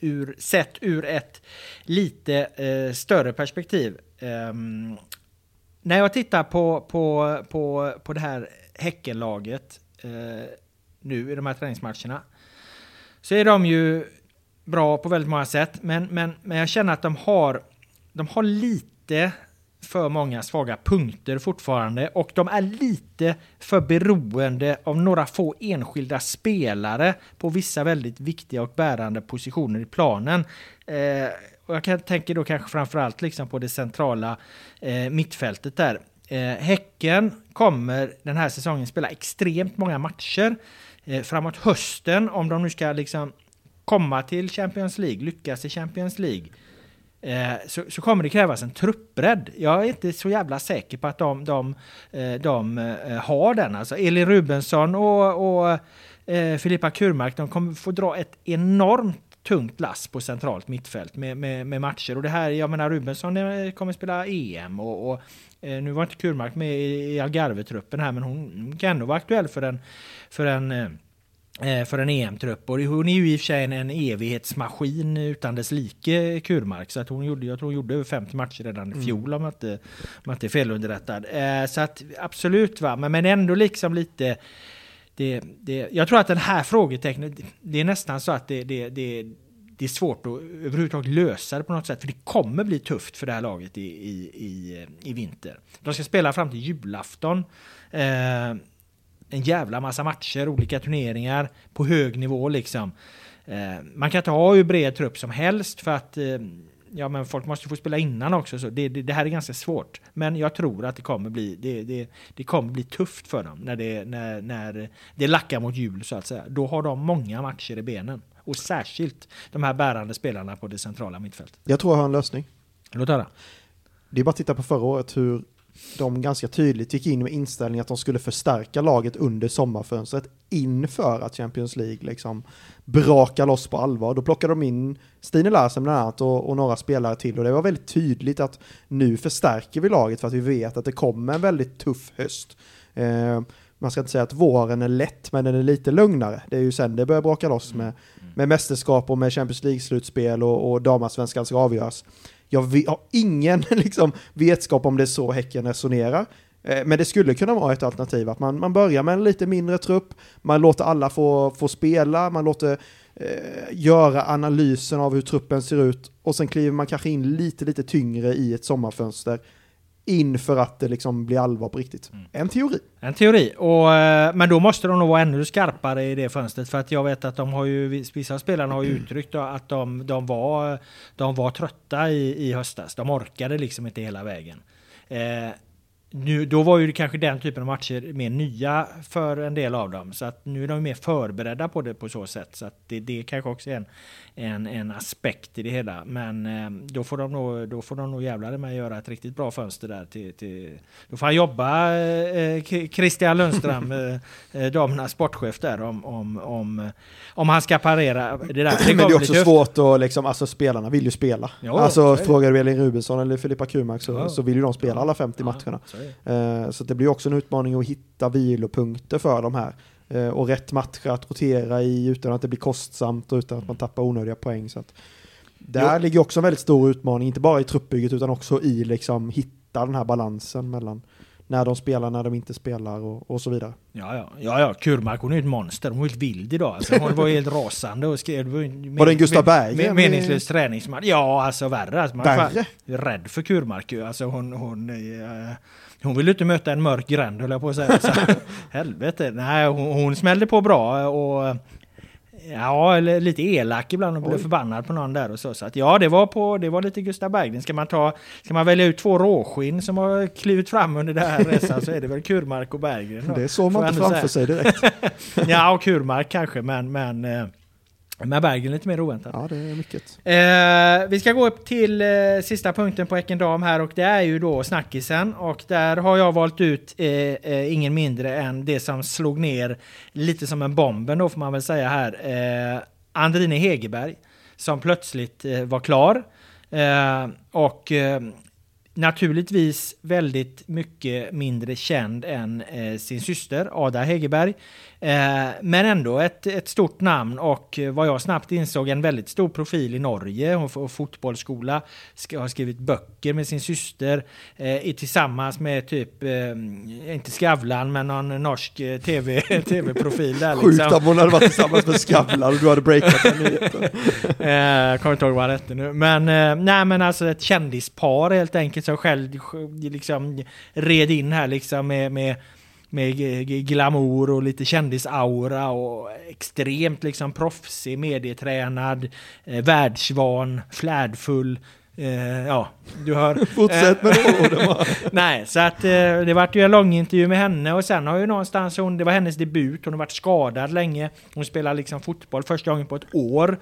ur, sett ur ett lite större perspektiv. Ehm, när jag tittar på, på, på, på det här Häckenlaget nu i de här träningsmatcherna så är de ju bra på väldigt många sätt. Men, men, men jag känner att de har, de har lite för många svaga punkter fortfarande och de är lite för beroende av några få enskilda spelare på vissa väldigt viktiga och bärande positioner i planen. Eh, och jag kan, tänker då kanske framförallt liksom på det centrala eh, mittfältet där. Eh, häcken kommer den här säsongen spela extremt många matcher. Eh, framåt hösten, om de nu ska liksom komma till Champions League, lyckas i Champions League, eh, så, så, kommer det krävas en truppbredd. Jag är inte så jävla säker på att de, de, eh, de eh, har den. Alltså Elin Rubensson och, och eh, Filippa Kurmark, de kommer få dra ett enormt tungt lass på centralt mittfält med, med, med, matcher. Och det här, jag menar Rubensson kommer spela EM och, och eh, nu var inte Kurmark med i, Algarve-truppen här men hon kan ändå vara aktuell för en, för en eh, Eh, för en EM-trupp. Och hon är ju i och för sig en, en evighetsmaskin utan dess like, Kurmark. Så att hon gjorde, jag tror hon gjorde över 50 matcher redan i mm. fjol om jag inte, om jag inte är felunderrättad. Eh, så att absolut, va. Men, men ändå liksom lite... Det, det, jag tror att den här frågetecknet, det är nästan så att det, det, det, det är svårt att överhuvudtaget lösa det på något sätt. För det kommer bli tufft för det här laget i, i, i, i vinter. De ska spela fram till julafton. Eh, en jävla massa matcher, olika turneringar på hög nivå liksom. Eh, man kan inte ha hur bred trupp som helst för att eh, ja, men folk måste få spela innan också. Så det, det, det, här är ganska svårt. Men jag tror att det kommer bli, det, det, det kommer bli tufft för dem när det, när, när det lackar mot jul så att säga. Då har de många matcher i benen. Och särskilt de här bärande spelarna på det centrala mittfältet. Jag tror jag har en lösning. Låt höra. Det är bara att titta på förra året hur de ganska tydligt gick in med inställningen att de skulle förstärka laget under sommarfönstret inför att Champions League liksom brakar loss på allvar. Då plockade de in Stine Larsen bland annat och, och, några spelare till och det var väldigt tydligt att nu förstärker vi laget för att vi vet att det kommer en väldigt tuff höst. Eh, man ska inte säga att våren är lätt, men den är lite lugnare. Det är ju sen det börjar braka loss med, med mästerskap och med Champions League-slutspel och, och damasvenskan ska avgöras. Jag har ingen (laughs) liksom, vetskap om det är så Häcken resonerar. Eh, men det skulle kunna vara ett alternativ att man, man börjar med en lite mindre trupp, man låter alla få, få spela, man låter eh, göra analysen av hur truppen ser ut. Och sen kliver man kanske in lite, lite tyngre i ett sommarfönster inför att det liksom blir allvar på riktigt. Mm. En teori. En teori, och, eh, men då måste de nog vara ännu skarpare i det fönstret för att jag vet att de har ju, vissa spelarna har ju uttryckt att de, de, var, de var trötta i, i höstas. De orkade liksom inte hela vägen. Eh, nu, då var ju kanske den typen av matcher mer nya för en del av dem. Så att nu är de mer förberedda på det på så sätt. Så att det, det kanske också är en, en, en aspekt i det hela. Men eh, då får de nog, då får de nog jävlar med att göra ett riktigt bra fönster där. Till, till, då får han jobba, eh, Christian Lundström, (laughs) eh, eh, damernas sportchef där, om, om, om, om han ska parera det där. Det Men det är också svårt att liksom, alltså spelarna vill ju spela. Jo, alltså frågar du Elin Rubensson eller Filippa Kurmark så, ja. så vill ju de spela alla 50 ja, matcherna. Så, eh, så det blir också en utmaning att hitta vilopunkter för de här. Eh, och rätt matcher att rotera i utan att det blir kostsamt och utan att man tappar onödiga poäng. Så där jo. ligger också en väldigt stor utmaning, inte bara i truppbygget utan också i liksom hitta den här balansen mellan när de spelar, när de inte spelar och, och så vidare. Ja, ja, ja, ja. Kurmark hon är ett monster. Hon var helt vild idag. Alltså, hon var helt rasande och skrev... Var, var det en Gustav Berggren? meningslös träningsmatch. Ja, alltså värre. Alltså, man värre? är rädd för Kurmark ju. Alltså hon... hon äh, hon ville inte möta en mörk gränd höll jag på att säga. Så, (laughs) helvete. Nej, hon, hon smällde på bra och Ja, eller lite elak ibland och blev förbannad på någon där och så. Så att ja, det var, på, det var lite Gustav Berggren. Ska man, ta, ska man välja ut två råskinn som har klivit fram under det här (laughs) resan så är det väl Kurmark och Berggren. Det såg man inte framför sig direkt. (laughs) ja, och Kurmark kanske, men, men eh, med Bergen lite mer oväntat. Ja, det är mycket. Eh, vi ska gå upp till eh, sista punkten på Ekendam här och det är ju då snackisen. Och där har jag valt ut eh, eh, ingen mindre än det som slog ner lite som en bomben då får man väl säga här. Eh, Andrine Hegerberg som plötsligt eh, var klar. Eh, och naturligtvis väldigt mycket mindre känd än sin syster Ada Hegerberg. Eh, men ändå ett, ett stort namn och vad jag snabbt insåg en väldigt stor profil i Norge. Hon får fotbollsskola, har skrivit böcker med sin syster eh, tillsammans med typ, eh, inte Skavlan men någon norsk eh, TV, (laughs) tv-profil där. Liksom. Sjukt om hon hade varit tillsammans med (laughs) Skavlan och du hade breakat den nyheten. eh, kommer inte ihåg vad han hette nu. Men, nej men alltså ett kändispar helt enkelt som själv liksom red in här liksom med, med med glamour och lite kändisaura och extremt liksom proffsig, medietränad, eh, världsvan, flärdfull, Eh, ja, du hör. (laughs) Fortsätt med de orden? (laughs) Nej, så att eh, det vart ju en lång intervju med henne och sen har ju någonstans hon, det var hennes debut, hon har varit skadad länge. Hon spelar liksom fotboll första gången på ett år.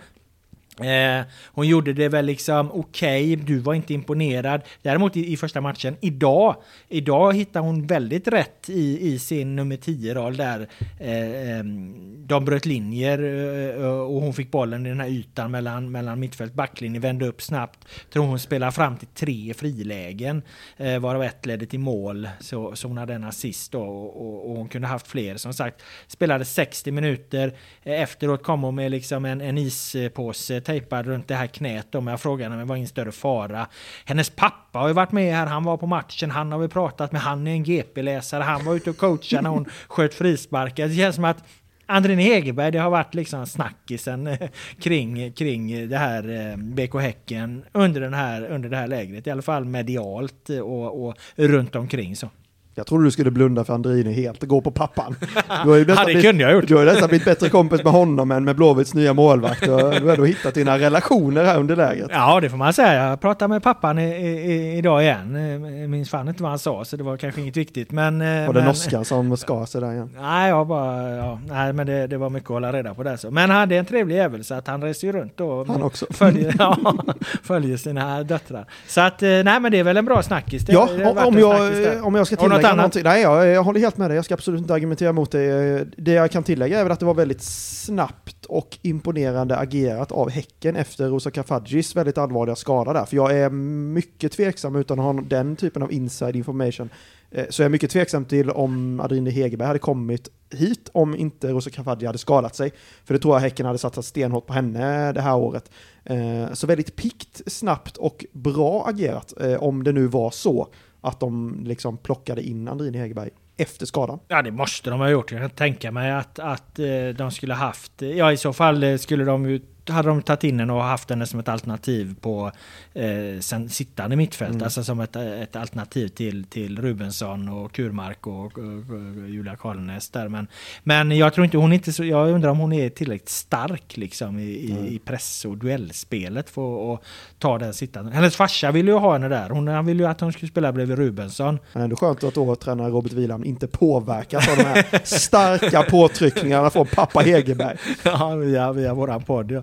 Eh, hon gjorde det väl liksom okej, du var inte imponerad. Däremot i, i första matchen, idag, idag hittar hon väldigt rätt i, i sin nummer 10-roll där. Eh, ehm, de bröt linjer eh, eh, och hon fick bollen i den här ytan mellan, mellan mittfält backlinje, vände upp snabbt. Tror hon spelar fram till tre frilägen, eh, varav ett ledde till mål. Så, så hon hade en assist då och, och, och hon kunde haft fler. Som sagt, spelade 60 minuter. Eh, efteråt kom hon med liksom en, en ispåse tejpad runt det här knät då, men jag frågade henne om det var ingen större fara. Hennes pappa har ju varit med här, han var på matchen, han har vi pratat med, han är en GP-läsare, han var ute och coachade när hon (laughs) sköt frisparkar. Det känns som att Andrin Hegerberg, det har varit liksom snackisen eh, (laughs) kring, kring det här eh, BK Häcken under, den här, under det här lägret, i alla fall medialt och, och runt omkring så. Jag trodde du skulle blunda för Andrine helt och gå på pappan. Du har ju nästan blivit- jag gjort. Du har nästan blivit bättre kompis med honom än med Blåvitts nya målvakt. Du har ändå hittat dina relationer här under lägret. Ja, det får man säga. Jag pratade med pappan i, i, idag igen. Jag minns fan inte vad han sa, så det var kanske inget viktigt. Men, eh, Och det norskan som skar sig där igen. Nej, jag bara, ja, nej, men det, det var mycket att hålla reda på där. Så. Men han är en trevlig jävel, så att han reser ju runt och Han också. (laughs) Följer, ja, följer sina döttrar. Så att, eh, nej men det är väl en bra snackis. Det, Ja, det om jag, om jag ska du något annat? någonting. Nej, jag, jag håller helt med dig. Jag ska absolut inte argumentera mot det. Det jag kan tillägga är väl att det var väldigt snabbt och imponerande agerat av Häcken efter Rosa Kafadjis väldigt allvarliga skada där. För jag är mycket tveksam utan att ha den typen av inside information. eh, Så jag är mycket tveksam till om Adrine Hegerberg hade kommit hit om inte Rosa Kafadji hade skadat sig. För det tror jag Häcken hade satsat stenhårt på henne det här året. Eh, Så väldigt pikt, snabbt och bra agerat eh, om det nu var så att de liksom plockade in Andrine Hegerberg efter skadan. Ja, det måste de ha gjort. Jag kan tänka mig att, att eh, de skulle haft... Ja, i så fall eh, skulle de ju... Hade de tagit in henne och haft henne som ett alternativ på eh, sen sittande mittfält. Mm. Alltså som ett, ett alternativ till, till Rubensson och Kurmark och, och, och Julia Karlnäs där. Men, men jag tror inte hon är inte så... Jag undrar om hon är tillräckligt stark liksom i, i, i press och duellspelet för att ta den sittande. Hennes farsa ville ju ha henne där. Hon, han ville ju att hon skulle spela bredvid Rubensson. Men ändå skönt att då tränare Robert Wieland inte påverkas av de här starka påtryckningarna från pappa Hegerberg. (laughs) Ja, via, via våran podd. Ja.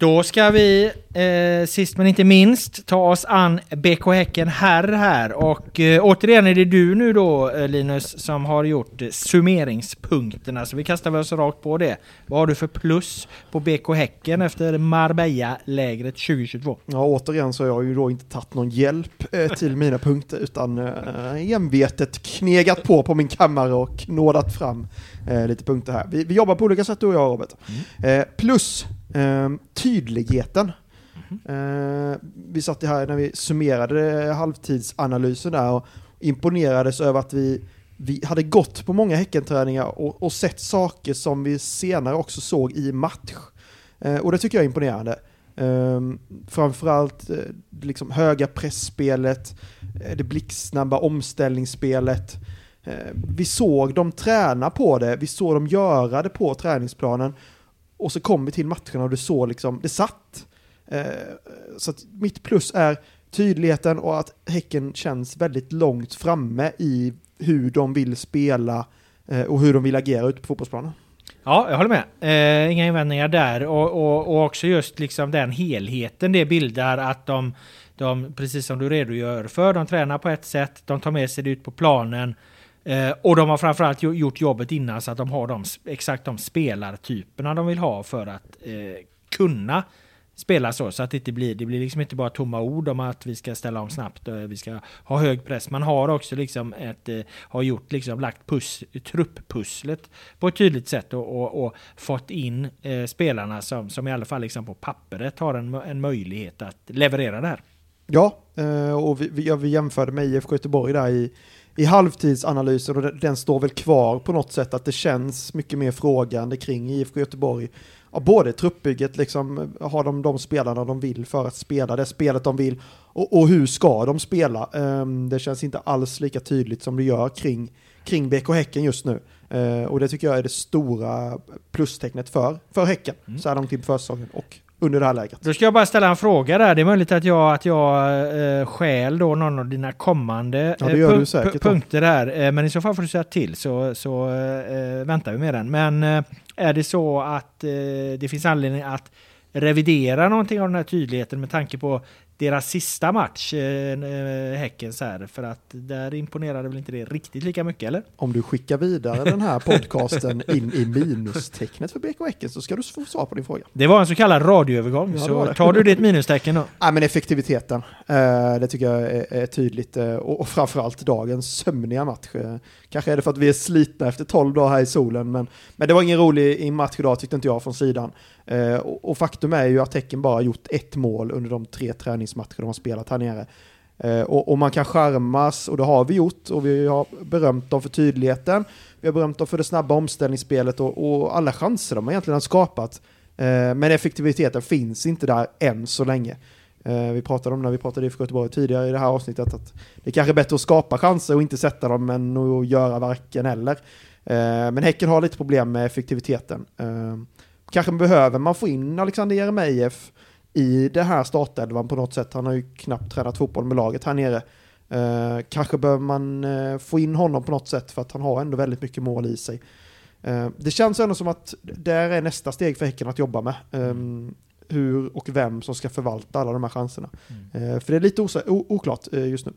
Då ska vi, eh, sist men inte minst, ta oss an BK Häcken herr här. Och eh, återigen är det du nu då eh, Linus som har gjort eh, summeringspunkterna. Så vi kastar väl oss rakt på det. Vad har du för plus på BK Häcken efter Marbella-lägret 2022? Ja, återigen så har jag ju då inte tagit någon hjälp eh, till mina punkter utan eh, envetet knegat på på min kammare och knådat fram eh, lite punkter här. Vi, vi jobbar på olika sätt du och jag Robert. Eh, plus eh, tydligheten. Eh, vi satt här när vi summerade halvtidsanalysen där och imponerades över att vi, vi hade gått på många Häckenträningar och, och sett saker som vi senare också såg i match. Eh, och det tycker jag är imponerande. Um, framförallt eh, liksom höga pressspelet, eh, det blixtsnabba omställningsspelet. Vi såg dem träna på det, vi såg dem göra det på träningsplanen. Och så kom vi till matcherna och det såg liksom, det satt. Eh, så att mitt plus är tydligheten och att Häcken känns väldigt långt framme i hur de vill spela eh, och hur de vill agera ute på fotbollsplanen. Ja, jag håller med. Eh, inga invändningar där. Och, och, och också just liksom den helheten det bildar att de, de, precis som du redogör för, de tränar på ett sätt, de tar med sig det ut på planen. Eh, och de har framförallt gjort jobbet innan så att de har de, exakt de spelartyperna de vill ha för att eh, kunna spela så. Så att det inte blir, det blir liksom inte bara tomma ord om att vi ska ställa om snabbt och vi ska ha hög press. Man har också liksom ett, eh, har gjort liksom, lagt pus, trupppusslet på ett tydligt sätt och, och, och fått in eh, spelarna som, som i alla fall liksom på pappret har en, en möjlighet att leverera det här. Ja, eh, och vi, vi, ja, vi jämförde med IFK Göteborg där i, i halvtidsanalysen och den, står väl kvar på något sätt att det känns mycket mer frågande kring IFK Göteborg. Ja, både truppbygget, liksom, har de de spelarna de vill för att spela det spelet de vill och, och hur ska de spela? Ehm, det känns inte alls lika tydligt som det gör kring, kring BK Häcken just nu. Eh, och det tycker jag är det stora plustecknet för, för Häcken, så här långt in på försäsongen och under det här läget. Då ska jag bara ställa en fråga där. Det är möjligt att jag, att jag eh, stjäl då någon av dina kommande Ja, eh, punk- säkert punkter där. Eh, men i så fall får du säga till så, så eh, väntar vi med den. Men eh, är det så att eh, det finns anledning att revidera någonting av den här tydligheten med tanke på deras sista match, eh, eh, Häckens här, för att där imponerade väl inte det riktigt lika mycket, eller? Om du skickar vidare den här podcasten (laughs) in i minustecknet för BK Häcken så ska du få svar på din fråga. Det var en så kallad radioövergång, Ja, så tar du ditt minustecken då? Ja, men effektiviteten, eh, det tycker jag är, tydligt. Eh, och, framförallt dagens sömniga match. Kanske är det för att vi är slitna efter 12 dagar här i solen, men, men det var ingen rolig match idag tyckte inte jag från sidan. Eh, och, faktum är ju att Häcken bara gjort ett mål under de tre träningsmatcher de har spelat här nere. Eh, och, och man kan charmas, och det har vi gjort, och vi har berömt dem för tydligheten. Vi har berömt dem för det snabba omställningsspelet och, och alla chanser de egentligen har skapat. Eh, men effektiviteten finns inte där än så länge. Vi pratade om när vi pratade IFK Göteborg tidigare i det här avsnittet att det är kanske är bättre att skapa chanser och inte sätta dem än att göra varken eller. Men Häcken har lite problem med effektiviteten. Kanske behöver man få in Alexander Jeremejeff i det här startelvan på något sätt. Han har ju knappt tränat fotboll med laget här nere. Eh, kanske behöver man eh, få in honom på något sätt för att han har ändå väldigt mycket mål i sig. Eh, det känns ändå som att där är nästa steg för Häcken att jobba med. Eh, hur och vem som ska förvalta alla de här chanserna. Eh, för det är lite oklart eh, just nu.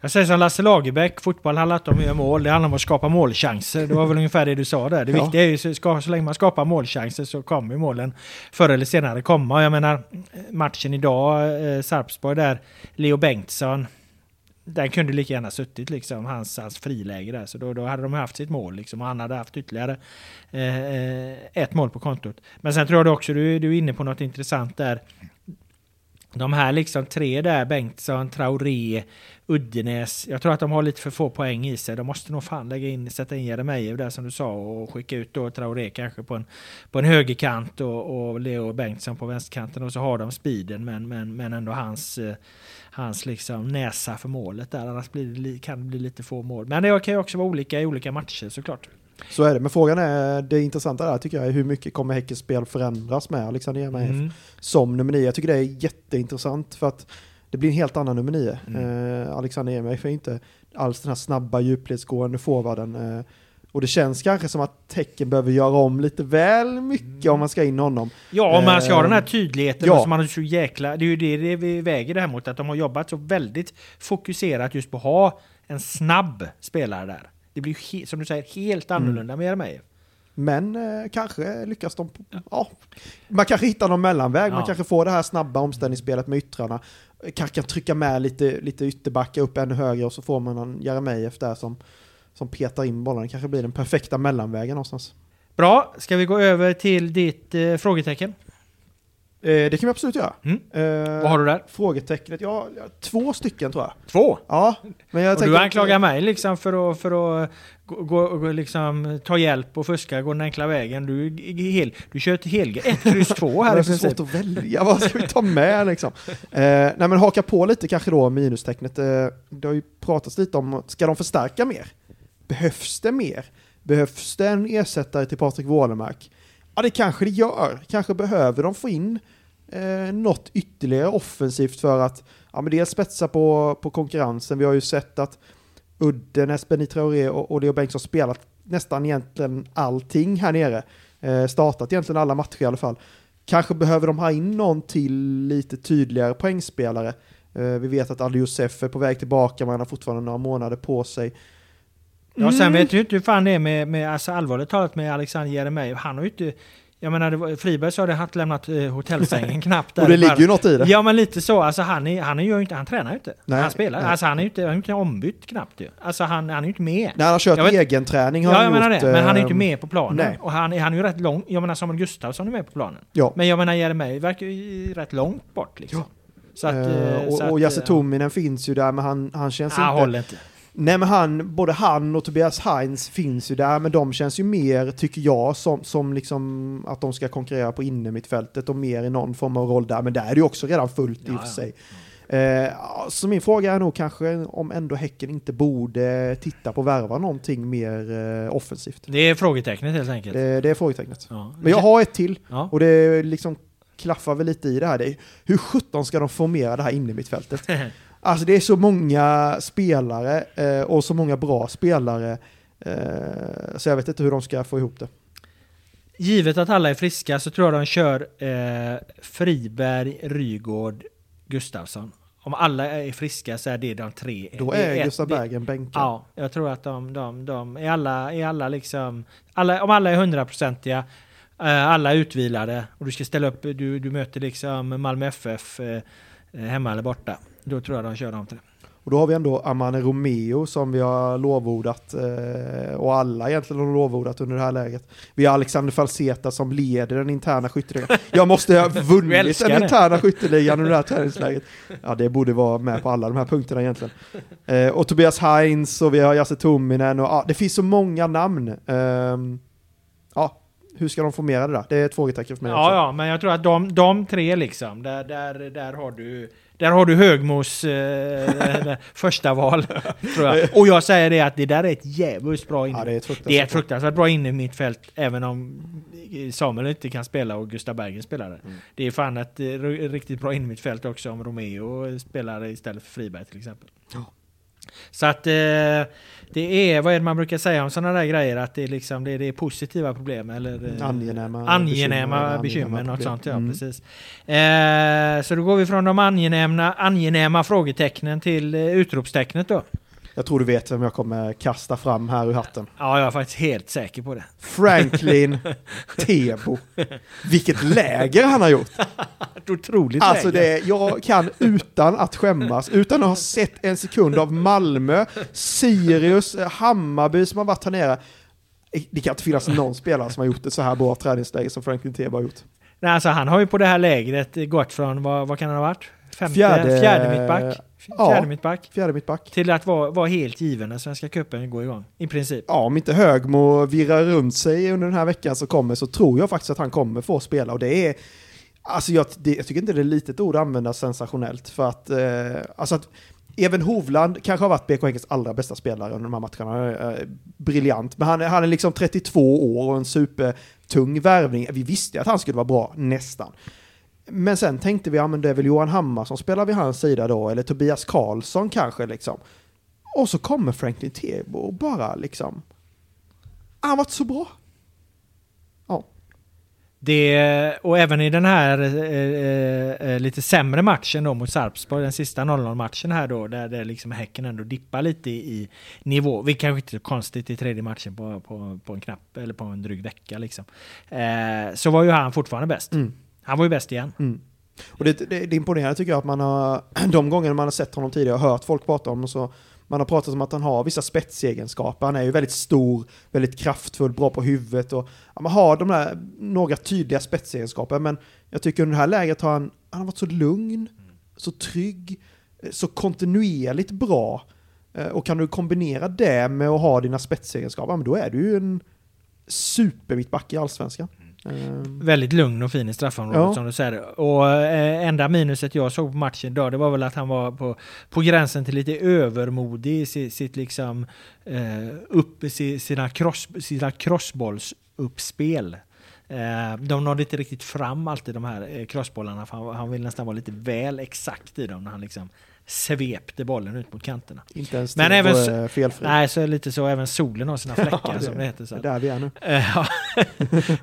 Jag säger som Lasse Lagerbäck, fotboll handlar inte om att göra mål, det handlar om att skapa målchanser. Det var väl ungefär det du sa där. Det (laughs) Ja. viktiga är ju så, så länge man skapar målchanser så kommer målen förr eller senare komma. Jag menar matchen idag, eh, Sarpsborg där, Leo Bengtsson, den kunde lika gärna suttit liksom, hans, hans friläge där. Så då, då hade de haft sitt mål liksom, och han hade haft ytterligare eh, eh, ett mål på kontot. Men sen tror jag också du, du är inne på något intressant där. De här liksom tre där, Bengtsson, Traoré, Uddenäs. Jag tror att de har lite för få poäng i sig. De måste nog fan lägga in, sätta in Jeremejeff där som du sa och skicka ut då Traoré kanske på en, på en högerkant och, och Leo Bengtsson på vänsterkanten. Och så har de speeden men, men, men ändå hans, eh, hans liksom näsa för målet där. Annars blir det, kan det bli lite få mål. Men det kan ju också vara olika i olika matcher såklart. Så är det, men frågan är, det intressanta där tycker jag är hur mycket kommer Häckens spel förändras med Alexander Jeremejeff Mm. som nummer nio. Jag tycker det är jätteintressant för att det blir en helt annan nummer nio. Mm. Eh, Alexander Jeremejeff är inte alls den här snabba djupledsgående forwarden. Eh, och det känns kanske som att Häcken behöver göra om lite väl mycket om man ska in honom. Ja, om man ska ha den här Eh, tydligheten ja. som man har så jäkla... Det är ju det, det vi väger det här mot, att de har jobbat så väldigt fokuserat just på att ha en snabb spelare där. Det blir ju, som du säger, helt annorlunda med Jeremejeff. Men eh, kanske lyckas de... Ja. Man kanske hittar någon mellanväg, man Ja. kanske får det här snabba omställningsspelet med yttrarna. Kanske kan trycka med lite, lite ytterbacka upp ännu högre och så får man en Jeremejeff där som, som petar in bollen. Kanske blir den perfekta mellanvägen någonstans. Bra, ska vi gå över till ditt eh, frågetecken? Eh, det kan vi absolut göra. Mm. Eh, Vad har du där? Frågetecknet, ja, två stycken tror jag. Två! Ja, men jag Och du att- anklagar mig liksom för att, för att gå, gå, gå, liksom, ta hjälp och fuska, gå den enkla vägen. Du, är hel, du kör ett hel, ett kryss två här (laughs) Det i är så princip. svårt att välja, vad ska vi ta med liksom? Eh, nej men haka på lite kanske då minustecknet. Eh, det har ju pratats lite om, ska de förstärka mer? Behövs det mer? Behövs det en ersättare till Patrik Wålemark? Ja det kanske det gör. Kanske behöver de få in eh, något ytterligare offensivt för att ja, men dels spetsa på, på konkurrensen. Vi har ju sett att Udden, Esbeni Traoré och, och Leo Bengtsson spelat nästan egentligen allting här nere. Eh, startat egentligen alla matcher i alla fall. Kanske behöver de ha in någon till lite tydligare poängspelare. Eh, vi vet att Ali Josef är på väg tillbaka, men han har fortfarande några månader på sig. Ja, sen Mm. vet du inte hur fan det är med, med alltså allvarligt talat med Alexander Jeremejeff. Han har ju inte... Jag menar, det var, Friberg sa det, han inte lämnat eh, hotellsängen (laughs) knappt. där Och det ligger bara- ju något i det. Ja men lite så, alltså han, är, han, är ju inte, han tränar ju inte. Nej, han spelar, nej. alltså han är ju inte, han är inte ombytt knappt ju. Alltså han, han är ju inte med. När han har kört egen träning har Ja jag menar gjort, det, men han är ju inte ehm, med på planen. nej. Och han, är- han är ju rätt lång, jag menar Samuel Gustafsson är med på planen. Ja. Men jag menar Jeremejeff verkar ju rätt långt bort liksom. Så att, Eh, eh, och så att, och Jasse eh, Tominen finns ju där, men han, han känns Han inte... håller inte. Nej men han, både han och Tobias Heinz finns ju där, men de känns ju mer, tycker jag, som, som liksom att de ska konkurrera på innermittfältet och mer i någon form av roll där. Men där är det ju också redan fullt i och Ja, för ja. sig. Eh, ja, så min fråga är nog kanske om ändå Häcken inte borde titta på värva någonting mer eh, offensivt. Det är frågetecknet helt enkelt. Det, det är frågetecknet. Ja. Men jag har ett till Ja. och det är liksom klaffar väl lite i det här. Det är, hur sjutton ska de formera det här inne i mittfältet? (laughs) Alltså det är så många spelare eh, och så många bra spelare. Eh, så jag vet inte hur de ska få ihop det. Givet att alla är friska så tror jag de kör eh, Friberg, Rygård, Gustafsson. Om alla är friska så är det de tre. Då är ett- Gustav Berggren bänkad. Ja, jag tror att de, de, de är alla, är alla liksom, alla, om alla är hundraprocentiga, eh, alla är utvilade och du ska ställa upp, du, du möter liksom Malmö FF eh, hemma eller borta. Då tror jag de kör de tre. Och då har vi ändå Amane Romeo som vi har lovordat eh, och alla egentligen har lovordat under det här läget. Vi har Alexander Falseta som leder den interna skytteligan. Jag måste ha (laughs) vunnit den det. interna skytteligan under det här träningsläget. Ja, det borde vara med på alla de här punkterna egentligen. Eh, och Tobias Heinz och vi har Jasse Tominen och ja, det finns så många namn. Ehm, ja, hur ska de formera det där? Det är ett frågetecken för mig också. Ja, ja, men jag tror att de, de tre liksom, där, där, där har du där har du Högmos eh, (laughs) första val. (laughs) Tror jag. Och jag säger det att det där är ett jävligt bra inne. Ja, det är ett det är ett fruktansvärt bra inne mitt fält även om Samuel inte kan spela och Gustav Bergen spelar det. Mm. Det är fan ett eh, ri- riktigt bra in mitt fält också om Romeo spelar istället för Friberg till exempel. Så att eh, det är, vad är det man brukar säga om sådana där grejer? Att det är liksom det är, det är positiva problem eller eh, Angenäma, angenäma bekymmer, bekymmer, något sånt ja, Mm. precis. Eh, så då går vi från de angenäma, angenäma frågetecknen till eh, utropstecknet då. Jag tror du vet vem jag kommer kasta fram här ur hatten. Ja, jag är faktiskt helt säker på det. Franklin (laughs) Tebo. Vilket läger han har gjort! Ett otroligt Alltså läge. det, jag kan utan att skämmas, utan att ha sett en sekund av Malmö, Sirius, eh, Hammarby som har varit här nere. Det kan inte finnas någon spelare som har gjort ett så här bra träningsläge som Franklin Tebo har gjort. Nej, alltså, han har ju på det här lägret gått från, vad, vad kan han ha varit? Femte, Fjärde- fjärde, mittback? Ja. Fjärde mittback? Fjärde mittback. Till att vara, vara helt given när Svenska cupen går igång, i princip. Ja, om inte Högmo virrar runt sig under den här veckan som kommer så tror jag faktiskt att han kommer få spela och det är Alltså jag, det, jag tycker inte det är litet ord att använda sensationellt för att, eh, alltså att Even Hovland kanske har varit BK Häckens allra bästa spelare under de här matcherna. Eh, briljant, men han, är- han är liksom 32 år och en supertung värvning. Vi visste att han skulle vara bra, nästan. Men sen tänkte vi, ja men det är väl Johan Hammar som spelar vid hans sida då, eller Tobias Karlsson kanske liksom. Och så kommer Franklin Tebo och bara liksom... Han varit så bra. Ja. Det, och även i den här eh, eh, lite sämre matchen då mot Sarpsborg, den sista 0-0 matchen här då, där det liksom Häcken ändå dippar lite i, i nivå. Vilket kanske inte är konstigt i tredje matchen på, på, på en knapp, eller på en dryg vecka liksom. Eh, så var ju han fortfarande bäst. Mm. Han var ju bäst igen. Mm. Och det, det, det är imponerande tycker jag att man har, (clears throat) de gånger man har sett honom tidigare och hört folk prata om så, man har pratat om att han har vissa spetsegenskaper. Han är ju väldigt stor, väldigt kraftfull, bra på huvudet och ja, man har de där, några tydliga spetsegenskaper. Men jag tycker under det här läget har han, han har varit så lugn, så trygg, eh, så kontinuerligt bra. Eh, och kan du kombinera det med att ha dina spetsegenskaper, ja, men då är du ju en supermittback i allsvenskan. Eh, Väldigt lugn och fin i straffområdet Ja. som du säger. Och eh, enda minuset jag såg på matchen idag, det var väl att han var på, på gränsen till lite övermodig i sitt, sitt liksom eh, upp, si- sina, cross, sina crossbollsuppspel. Eh, de nådde inte riktigt fram alltid de här eh, crossbollarna, han, han vill nästan vara lite väl exakt i dem när han liksom svepte bollen ut mot kanterna. Inte ens Men även felfri. Nej, så lite så även solen har sina (laughs) fläckar Ja, det- som det heter. Så. Där vi är nu. (laughs)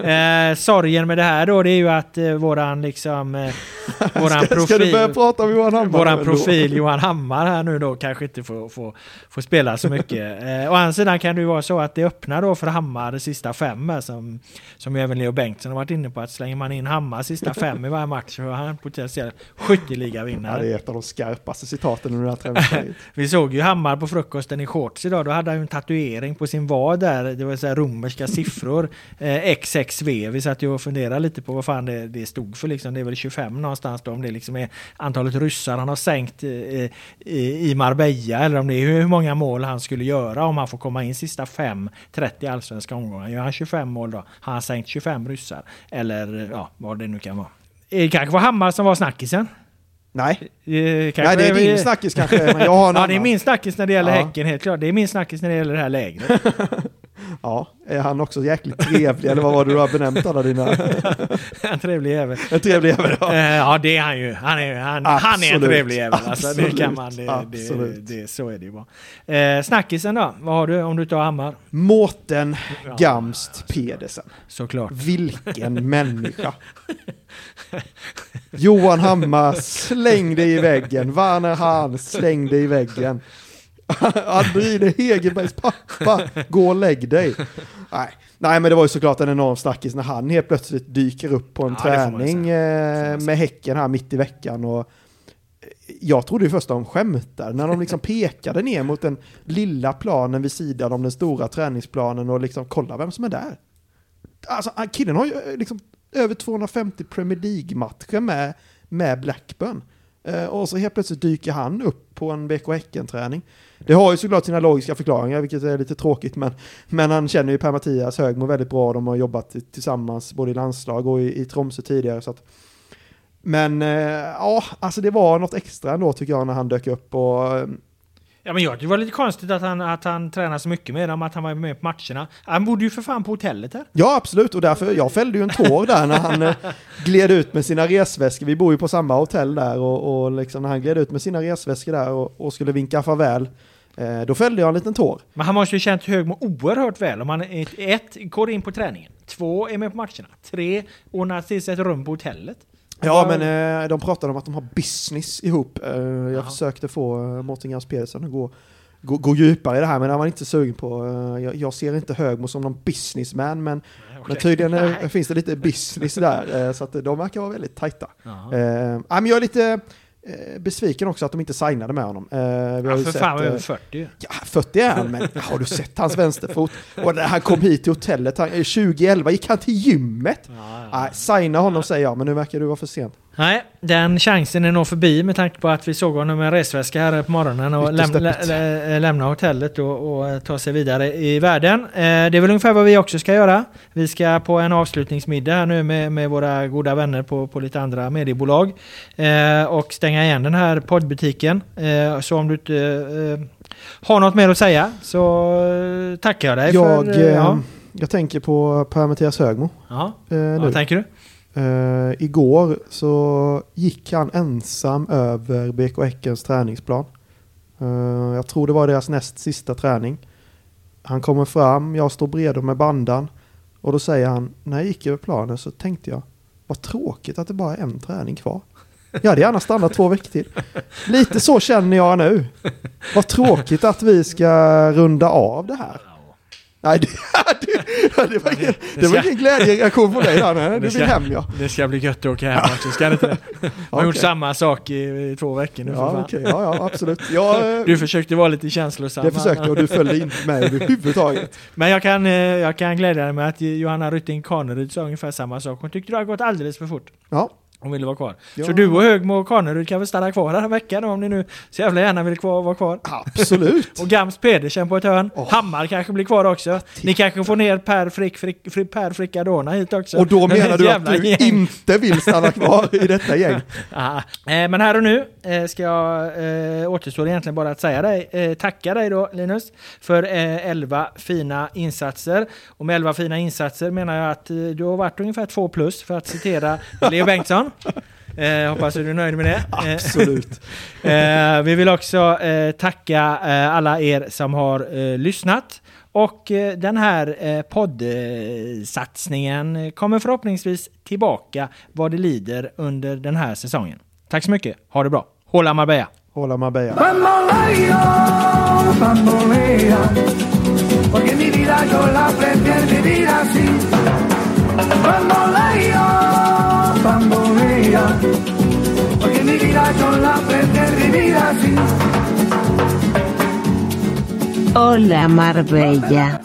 (laughs) Eh, sorgen med det här då, det är ju att eh, våran liksom... Eh, (laughs) våran Ska, ska du börja profil... prata om Johan Hammar? Våran profil Johan Hammar här nu då kanske inte får, får, får spela så mycket. (laughs) Eh, å andra sidan kan det ju vara så att det öppnar då för Hammar de sista fem här, som, som ju även Leo Bengtsson har varit inne på att slänger man in Hammar sista fem i varje match så är han potentiell Ja, skytteligavinnare. det är ett av de skarpaste citaten under det här träningsläget. (laughs) Vi såg ju Hammar på frukosten i shorts idag. Då hade han ju en tatuering på sin vad där. Det var så här romerska siffror. Eh, XXV. Vi satt ju och funderade lite på vad fan det, det stod för. Liksom. Det är väl 25 någonstans då. Om det liksom är antalet ryssar han har sänkt i, i Marbella. Eller om det är hur många mål han skulle göra om han får komma in sista 5-30 allsvenska omgångar. Gör han 25 mål då har han sänkt 25 ryssar. Eller ja, vad det nu kan vara. Det kanske var Hammar som var snackisen. Nej, Eh, Nej kanske- det är din snackis kanske, men jag har en (laughs) Ja, det är min snackis när det gäller Ja. Häcken, helt klart. Det är min snackis när det gäller det här lägret. (laughs) Ja, är han också jäkligt trevlig eller vad var det du har benämnt alla dina? (laughs) en trevlig jävel. En trevlig jävel ja. Eh, Ja, det är han ju. Han är, han, han är en Absolut. trevlig jävel. Alltså, det kan Absolut. man, det, det, Absolut. det, så är det ju bara. Eh, snackisen då? Vad har du om du tar Hammar? Mårten Gamst Pedersen. Såklart. Vilken (laughs) människa. Johan Hammar, släng dig i väggen. Werner Hahn, släng dig i väggen. (laughs) Andrine Hegerbergs pappa, gå och lägg dig. Nej. Nej, men det var ju såklart en enorm snackis när han helt plötsligt dyker upp på en Ja, träning eh, med Häcken här mitt i veckan. Och jag trodde ju först de skämtade när de liksom pekade ner mot den lilla planen vid sidan om den stora träningsplanen och liksom kolla vem som är där. Alltså killen har ju eh, liksom över 250 Premier League-matcher med, med Blackburn. Eh, och så helt plötsligt dyker han upp på en BK Häcken-träning. Det har ju såklart sina logiska förklaringar, vilket är lite tråkigt, men, men han känner ju Per-Mattias Högmo väldigt bra. De har jobbat tillsammans både i landslag och i, i Tromsö tidigare. Så att, men eh, ja, alltså det var något extra ändå tycker jag när han dök upp. Och, eh, Ja, men jag, det var lite konstigt att han, att han tränar så mycket med dem, att han var med på matcherna. Han bodde ju för fan på hotellet här. Ja, absolut. Och därför, jag fällde ju en tår där när han eh, gled ut med sina resväskor. Vi bor ju på samma hotell där och, och liksom när han gled ut med sina resväskor där och, och skulle vinka farväl. Eh, då fällde jag en liten tår. Men han måste ju känt Högmo oerhört väl om han ett, ett går in på träningen, två är med på matcherna, tre ordnar till sig ett rum på hotellet. Ja, men eh, de pratade om att de har business ihop. Eh, jag Jaha. försökte få eh, Mårten Gams Pedersen att gå, gå, gå djupare i det här, men han var inte sugen på. Jag, jag ser inte Högmo som någon businessman, men, men tydligen eh, finns det lite business där, så att de verkar vara väldigt tajta. Eh, men jag är lite besviken också att de inte signade med honom. Eh, vi har Ja, för sett, fan eh, över 40 ju. Ja, 40 är han, men (laughs) har du sett hans vänsterfot? Och när han kom hit till hotellet, han, eh, 2011 gick han till gymmet. Nej, signa honom säger jag, men nu verkar du vara för sent. Nej, den chansen är nog förbi med tanke på att vi såg honom med en resväska här på morgonen och läm lä lä lämna hotellet och, och ta sig vidare i världen. Eh, det är väl ungefär vad vi också ska göra. Vi ska på en avslutningsmiddag här nu med, med våra goda vänner på, på lite andra mediebolag eh, och stänga igen den här poddbutiken. Eh, så om du inte eh, har något mer att säga så eh, tackar jag dig Jag, för... eh, ja. jag tänker på Per-Mattias Högmo. Ja. Vad tänker du? Uh, igår så gick han ensam över BK Häckens träningsplan. Uh, jag tror det var deras näst sista träning. Han kommer fram, jag står bredvid med bandan. Och då säger han, när jag gick över planen så tänkte jag, vad tråkigt att det bara är en träning kvar. Jag hade gärna stannat två veckor till. Lite så känner jag nu. Vad tråkigt att vi ska runda av det här. Nej, (laughs) det, det, det, var, ingen, (laughs) det var ingen glädjereaktion på dig här. Nej, Du vill hem ja. Det ska bli gött att åka hem också, ska det inte det? (laughs) Man har gjort Okej. samma sak i, i två veckor nu för Ja, fan. okej. Ja, ja, absolut. Jag, eh, Du försökte vara lite känslosam. det försökte och du följde inte med överhuvudtaget. Men jag kan, eh, jag kan glädja dig med att Johanna Rytting Kaneryd sa ungefär samma sak. Hon tyckte det har gått alldeles för fort. Ja, Hon ville vara kvar. Ja. Så du och Högmo och Kaneryd kan väl stanna kvar här en vecka då, om ni nu så jävla gärna vill kvar, vara kvar. absolut. (laughs) Och Gams Pedersen på ett hörn. Åh. Hammar kanske blir kvar också. Ni kanske får ner Per, Frick, Frick, Frick, per Frickadona hit också. Och då Men menar du att du gäng. inte vill stanna kvar i detta gäng? (laughs) Ah. Eh, men här och nu eh, ska jag, eh, återstår egentligen bara att säga dig, eh, tacka dig då Linus för eh, 11 fina insatser. Och med 11 fina insatser menar jag att eh, du har varit ungefär 2 plus för att citera (laughs) Leo Bengtsson. Eh, hoppas att du är nöjd med det. (laughs) Eh, Absolut. (laughs) Eh, vi vill också eh, tacka eh, alla er som har eh, lyssnat. Och eh, den här eh, poddsatsningen kommer förhoppningsvis tillbaka vad det lider under den här säsongen. Tack så mycket, ha det bra. Hålla Marbella! Hålla Marbella. Bamboleo, bambolea, porque mi vida yo la prefiero vivir así. Bamboleo, bambolea, porque mi vida yo la vivir así. Hola Marbella.